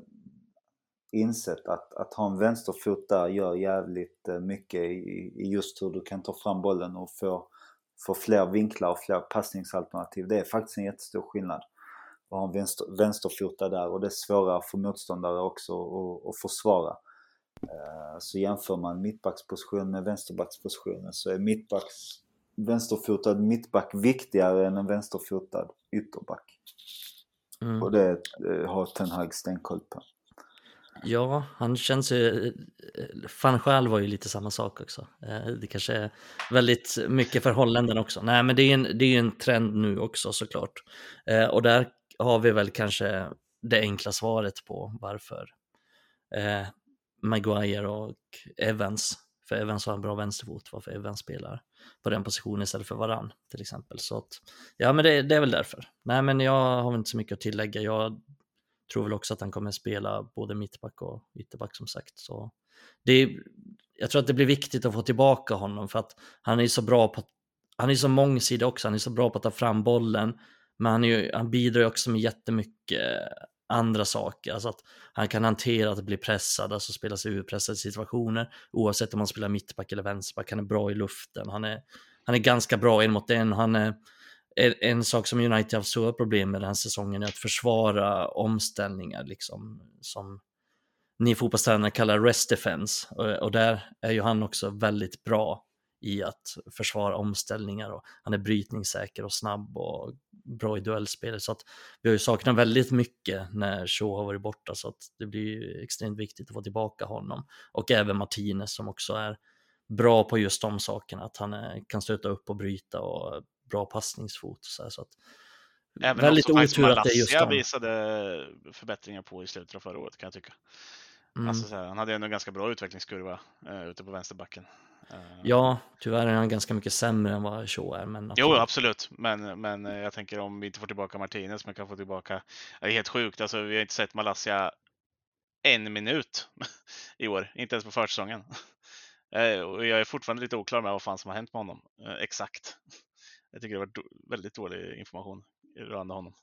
insett att, att ha en vänsterfot där gör jävligt eh, mycket i, i just hur du kan ta fram bollen och få får fler vinklar och fler passningsalternativ. Det är faktiskt en jättestor skillnad att ha en vänster, vänsterfotad där och det är svårare för motståndare också att, att försvara. Eh, så jämför man mittbacksposition med vänsterbackspositionen så är mittbacks vänsterfotad mittback viktigare än en vänsterfotad ytterback. Mm. Och det eh, har Ten Hag stenkoll på. Ja, han känns ju... Fan själv var ju lite samma sak också. Eh, det kanske är väldigt mycket förhållanden också. Nej, men det är, en, det är en trend nu också såklart. Eh, och där har vi väl kanske det enkla svaret på varför eh, Maguire och Evans, för Evans har en bra vänsterfot, varför Evans spelar på den positionen istället för varann till exempel. Så att, ja, men det, det, är väl därför. Nej, men jag har inte så mycket att tillägga. Jag tror väl också att han kommer spela både mittback och ytterback som sagt. Så det är, jag tror att det blir viktigt att få tillbaka honom för att han är så bra på han är så mångsidig också, han är så bra på att ta fram bollen, men han, ju, han bidrar ju också med jättemycket andra saker. Alltså att han kan hantera att bli pressad, alltså spela sig ur pressade situationer. Oavsett om man spelar mittback eller vänsterback. Han är bra i luften. Han är, han är ganska bra en mot en. Han är, en sak som United har haft stora problem med den här säsongen är att försvara omställningar, liksom, som ni fotbollstränare kallar rest defense. Och, där är ju han också väldigt bra i att försvara omställningar och han är brytningssäker och snabb och bra i duellspelet. Så att vi har ju saknat väldigt mycket när Shaw har varit borta så att det blir extremt viktigt att få tillbaka honom. Och även Martinez som också är bra på just de sakerna, att han är, kan stöta upp och bryta och bra passningsfot. Så, här, så att, Även väldigt otur att det är just de. visade förbättringar på i slutet av förra året kan jag tycka. Mm. Alltså, här, han hade ändå en ganska bra utvecklingskurva uh, ute på vänsterbacken. Uh, ja, tyvärr är han ganska mycket sämre än vad Shaw är. Men jo, absolut. Men, men uh, jag tänker om vi inte får tillbaka Martinez, men kan få tillbaka... Det är helt sjukt. Alltså, vi har inte sett Malaysia en minut i år, inte ens på försäsongen. och jag är fortfarande lite oklar med vad fan som har hänt med honom exakt. Jag tycker det var väldigt dålig information rörande honom.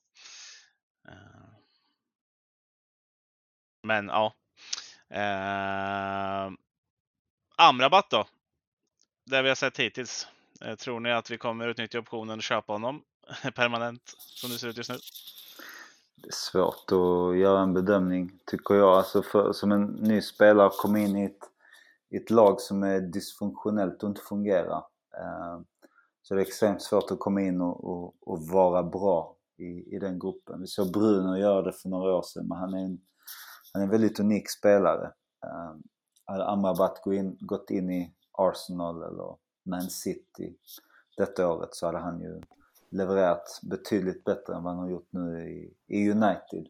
Eh. Men ja, Eh, Amrabat då? Det vi har sett hittills. Eh, tror ni att vi kommer utnyttja optionen och köpa honom permanent som det ser ut just nu? Det är svårt att göra en bedömning tycker jag. Alltså för, som en ny spelare kom in i ett, i ett lag som är dysfunktionellt och inte fungerar. Eh, så det är extremt svårt att komma in och, och, och, vara bra i, i den gruppen. Vi såg Bruno göra det för några år sedan men han är en han är en väldigt unik spelare. Um, hade Amrabat gå in, gått in i Arsenal eller Man City detta året så hade han ju levererat betydligt bättre än vad han har gjort nu i, i United.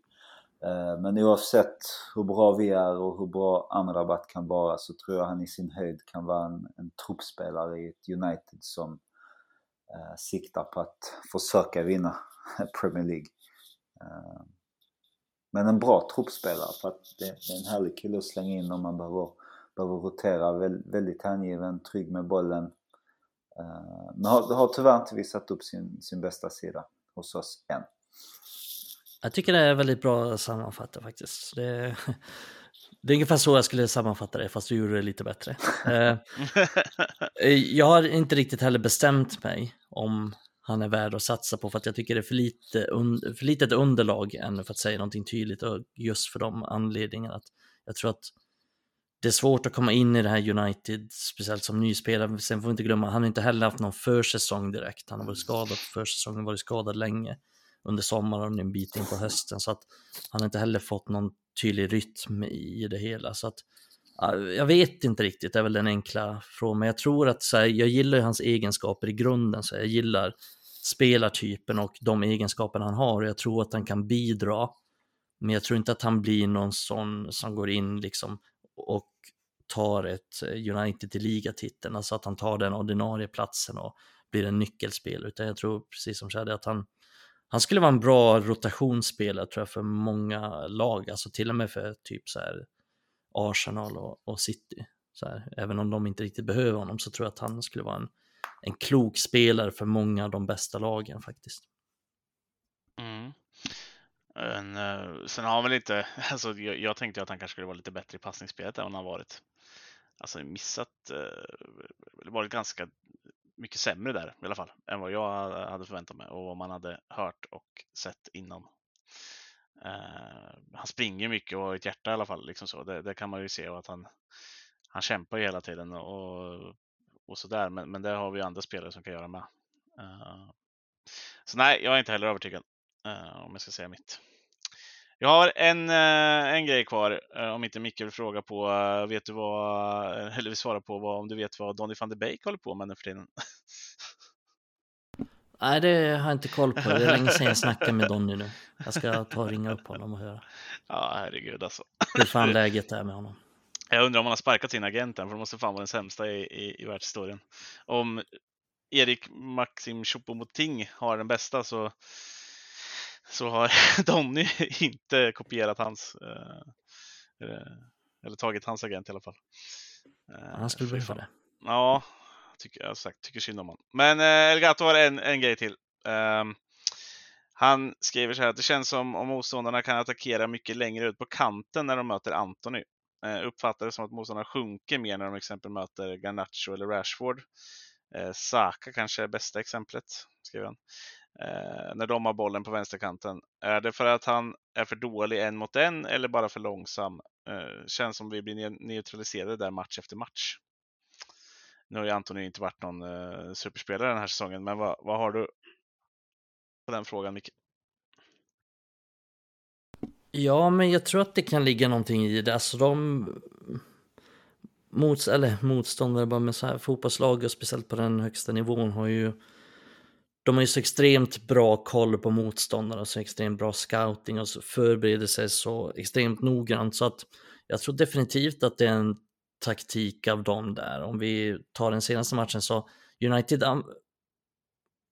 Uh, men oavsett hur bra vi är och hur bra Amrabat kan vara så tror jag han i sin höjd kan vara en, en truppspelare i ett United som Eh, siktar på att försöka vinna Premier League. Eh, men en bra truppspelare för att det, är en härlig kille att slänga in om man behöver, behöver rotera. Väldigt hängiven, trygg med bollen. Eh, men har, har tyvärr inte visat upp sin, sin bästa sida hos oss än. Jag tycker det är väldigt bra sammanfattat faktiskt. Det, det är ungefär så jag skulle sammanfatta det, fast du gjorde det lite bättre. Eh, jag har inte riktigt heller bestämt mig om han är värd att satsa på för att jag tycker det är för, lite un, för litet underlag ännu för att säga någonting tydligt just för de anledningarna. Att jag tror att det är svårt att komma in i det här United, speciellt som nyspelare. Sen får vi inte glömma, han har inte heller haft någon försäsong direkt. Han har varit skadad på försäsongen, varit skadad länge under sommaren och en bit in på hösten. Så att han har inte heller fått någon tydlig rytm i det hela. Så att jag vet inte riktigt, det är väl den enkla frågan. Men jag tror att så här, jag gillar hans egenskaper i grunden. Så jag gillar spelartypen och de egenskaperna han har. Och jag tror att han kan bidra. Men jag tror inte att han blir någon sån som går in liksom och tar ett eh, United till ligatiteln. Alltså att han tar den ordinarie platsen och blir en nyckelspelare. Utan jag tror precis som Shadi att han, han skulle vara en bra rotationsspelare tror jag för många lag. Alltså till och med för typ så här Arsenal och, och City. Så här, även om de inte riktigt behöver honom så tror jag att han skulle vara en, en klok spelare för många av de bästa lagen faktiskt. Mm. En, eh, sen har han väl inte, alltså, jag, jag, tänkte att han kanske skulle vara lite bättre i passningsspelet än vad han har varit. Alltså missat, uh, varit ganska mycket sämre där i alla fall än vad jag eh, hade förväntat mig och vad man hade hört och sett innan. Uh, han springer mycket och har ett hjärta i alla fall, liksom så. Det, det, kan man ju se och att han, han kämpar hela tiden och, och sådär. Men, men det har vi andra spelare som kan göra med. Uh, så nej, jag är inte heller övertygad uh, om jag ska säga mitt. Jag har en, en grej kvar, om inte Micke vill fråga på, vet du vad, eller vill svara på vad, om du vet vad Donny van de Beek håller på med nu för tiden? Nej, det har jag inte koll på. Det är länge sedan jag snackade med Donny nu. Jag ska ta och ringa upp honom och höra. Ja, herregud alltså. Hur fan läget är med honom. Jag undrar om han har sparkat sin agent än, för det måste fan vara den sämsta i, i, i världshistorien. Om Erik Maxim Choupo-Moting har den bästa så, så har Donny inte kopierat hans, eh, eh, eller tagit hans agent i alla fall. Eh, han skulle behöva det. Ja, tycker jag sagt, tycker synd om honom. Men eh, Elgato har en, en grej till. Um, han skriver så här att det känns som om motståndarna kan attackera mycket längre ut på kanten när de möter Antoni. Uh, uppfattar det som att motståndarna sjunker mer när de exempel möter Garnacho eller Rashford. Uh, Saka kanske är bästa exemplet, skriver han eh, när de har bollen på vänsterkanten. Är det för att han är för dålig en mot en eller bara för långsam? Eh, känns som vi blir neutraliserade där match efter match. Nu har ju Antoni inte varit någon eh, superspelare den här säsongen, men vad, vad har du på den frågan, Micke? Ja, men jag tror att det kan ligga någonting i det. Alltså de mots eller motståndare bara med så här fotbollslag och speciellt på den högsta nivån har ju de har ju så extremt bra koll på motståndare och så extremt bra scouting och så förbereder sig så extremt noggrant. Så att jag tror definitivt att det är en taktik av dem där. Om vi tar den senaste matchen så United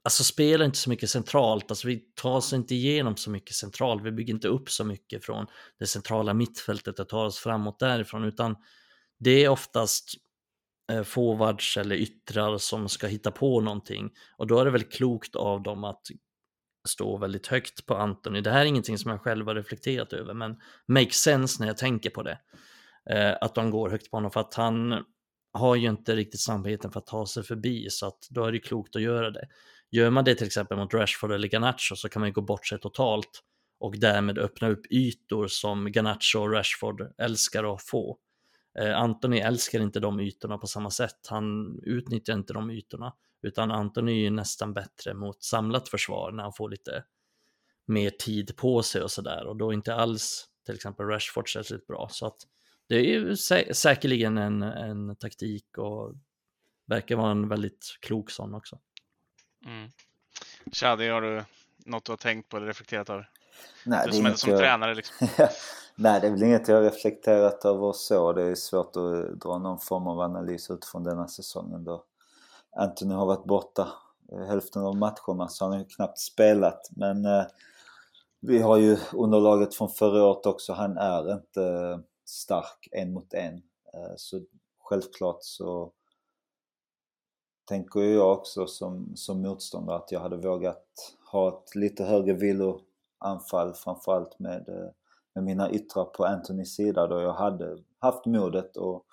alltså spelar inte så mycket centralt, alltså vi tar oss inte igenom så mycket centralt, vi bygger inte upp så mycket från det centrala mittfältet och tar oss framåt därifrån, utan det är oftast Eh, forwards eller yttrar som ska hitta på någonting och då är det väl klokt av dem att stå väldigt högt på Anthony. Det här är ingenting som jag själv har reflekterat över, men makes sense när jag tänker på det. Eh, att de går högt på honom för att han har ju inte riktigt samveten för att ta sig förbi så att då är det klokt att göra det. Gör man det till exempel mot Rashford eller Garnacho så kan man ju gå bort sig totalt och därmed öppna upp ytor som Garnacho och Rashford älskar att få. Eh, Antoni älskar inte de ytorna på samma sätt. Han utnyttjar inte de ytorna utan Antoni är nästan bättre mot samlat försvar när han får lite mer tid på sig och sådär och då inte alls till exempel Rashford särskilt bra. Så att det är ju sä säkerligen en, en taktik och verkar vara en väldigt klok sån också. Mm. Shadi, har du något du har tänkt på eller reflekterat över? Nej, du som, är, som jag... tränare liksom. Nej, det är väl inget jag reflekterat över så. Det är svårt att dra någon form av analys utifrån denna säsongen då Anthony har varit borta hälften av matcherna så han har ju knappt spelat. Men eh, vi har ju underlaget från förra året också. Han är inte stark en mot en. Eh, så självklart så tänker jag också som, som motståndare att jag hade vågat ha ett lite högre anfall framförallt med, eh, med mina yttrar på Antonys sida då jag hade haft modet och,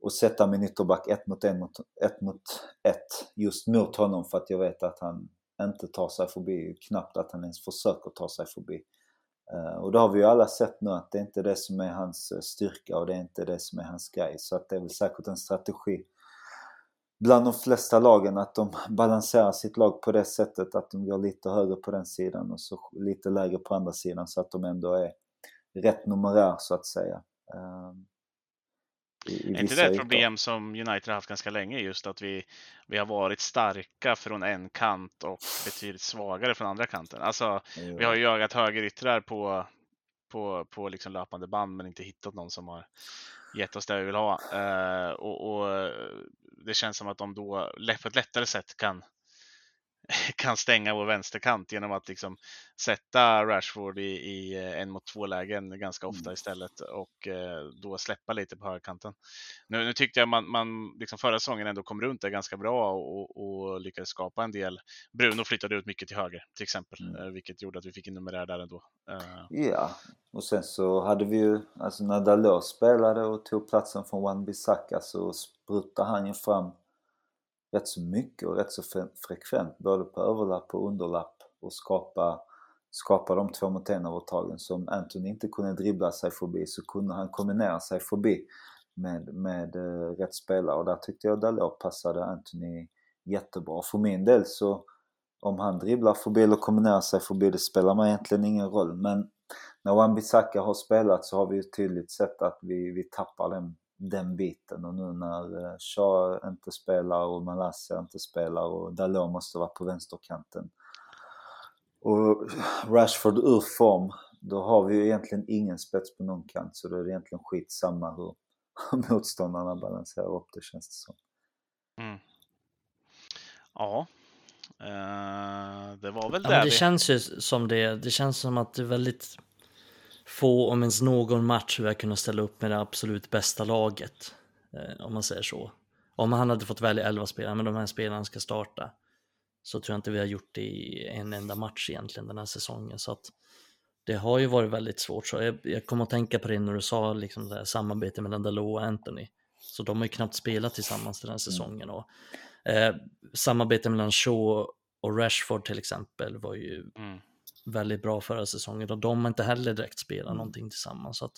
och sätta min ytterback ett mot, en mot, ett mot ett just mot honom för att jag vet att han inte tar sig förbi, knappt att han ens försöker ta sig förbi. Eh, och det har vi ju alla sett nu att det är inte det som är hans eh, styrka och det är inte det som är hans grej. Så att det är väl säkert en strategi bland de flesta lagen att de balanserar sitt lag på det sättet att de går lite högre på den sidan och så lite lägre på andra sidan så att de ändå är rätt numerär så att säga. Ehm, I, i är inte det ett problem som United har haft ganska länge just att vi, vi har varit starka från en kant och betydligt svagare från andra kanten. Alltså, jo. vi har ju jagat högeryttrar på, på, på liksom löpande band men inte hittat någon som har gett oss det vi vill ha. Eh, och, och, eh, det känns som att de då på ett lättare sätt kan kan stänga vår vänsterkant genom att liksom sätta Rashford i, i eh, en mot två lägen ganska ofta mm. istället och eh, då släppa lite på högerkanten. Nu, nu tyckte jag man, man liksom förra säsongen ändå kom runt det ganska bra och, och lyckades skapa en del. Bruno flyttade ut mycket till höger till exempel, mm. Eh, vilket gjorde att vi fick en numerär där ändå. Ja, och sen så hade vi ju, alltså när Dalot spelade och tog platsen från Wan Bissaka så sprutade han ju fram rätt så mycket och rätt så frekvent både på överlapp och underlapp och skapa, skapa de två mot en övertagen som Anthony inte kunde dribbla sig förbi så kunde han kombinera sig förbi med, med eh, rätt spelare och där tyckte jag Dalot passade Anthony jättebra. För min del så om han dribblar förbi eller kombinerar sig förbi det spelar mig egentligen ingen roll men när Wan-Bissaka har spelat så har vi ju tydligt sett att vi, vi tappar den, den biten och nu när uh, Shaw inte spelar och Malaysia inte spelar och Dalot måste vara på vänsterkanten och Rashford ur form då har vi ju egentligen ingen spets på någon kant så då är det egentligen skitsamma hur motståndarna balanserar upp det känns det som. Mm. Ja, uh, det var väl ja, där Det vi... känns ju som det. Det känns som att det är väldigt få, om ens någon match, vi har kunnat ställa upp med det absolut bästa laget. Uh, om man säger så. Om han hade fått välja 11 spelare, men de här spelarna ska starta. Så tror jag inte vi har gjort det i en enda match egentligen den här säsongen. Så att det har ju varit väldigt svårt. Så jag, jag kommer att tänka på det när du sa liksom det här samarbetet mellan Dalot och Anthony. Så de har ju knappt spelat tillsammans den här mm. säsongen. Och, eh, samarbetet mellan Shaw och Rashford till exempel var ju mm. Väldigt bra förra säsongen och de har inte heller direkt spelat mm. någonting tillsammans. Så att,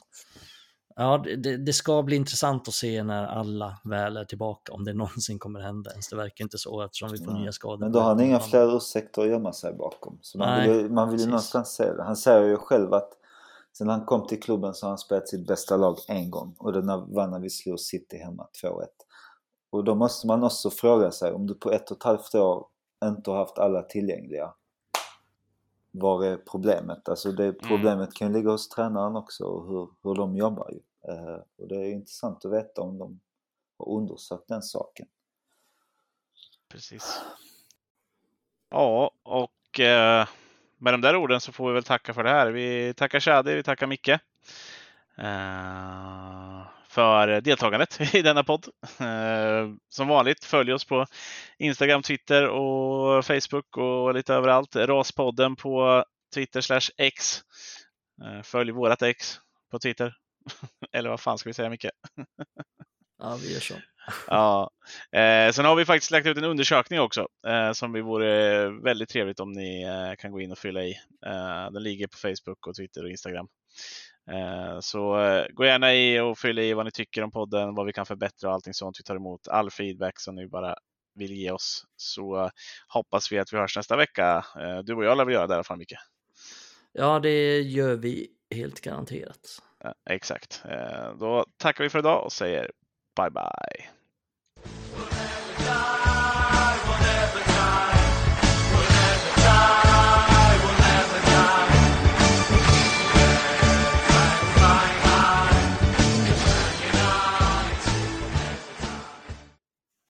ja, det, det, ska bli intressant att se när alla väl är tillbaka, om det någonsin kommer hända ens. Det verkar inte så eftersom vi får nya skador. Men då har han inga fler ursäkter att gömma sig bakom. Så man Nej, vill, man vill ju någonstans se det. Han säger ju själv att sen han kom till klubben så har han spelat sitt bästa lag en gång och det var när vi slog City hemma 2-1. Och då måste man också fråga sig om du på ett och ett halvt år inte har haft alla tillgängliga. Var är problemet? Alltså det mm. problemet kan ju ligga hos tränaren också och hur, hur de jobbar ju. Eh, och det är intressant att veta om de har undersökt den saken. Precis. Ja, och eh, med de där orden så får vi väl tacka för det här. Vi tackar Shadi, vi tackar Micke. Eh, för deltagandet i denna podd. Eh, som vanligt, följ oss på Instagram, Twitter och Facebook och lite överallt. Raspodden på Twitter slash X. Eh, följ vårat X på Twitter. Eller vad fan ska vi säga Micke? ja, vi gör så. ja. Eh, sen har vi faktiskt lagt ut en undersökning också eh, som vi vore väldigt trevligt om ni eh, kan gå in och fylla i. Eh, den ligger på Facebook och Twitter och Instagram. Eh, så eh, gå gärna i och fyll i vad ni tycker om podden, vad vi kan förbättra och allting sånt. Vi tar emot all feedback som ni bara vill ge oss. Så hoppas vi att vi hörs nästa vecka. Du och jag lär väl göra det i alla fall, Micke? Ja, det gör vi helt garanterat. Ja, exakt. Då tackar vi för idag och säger bye bye.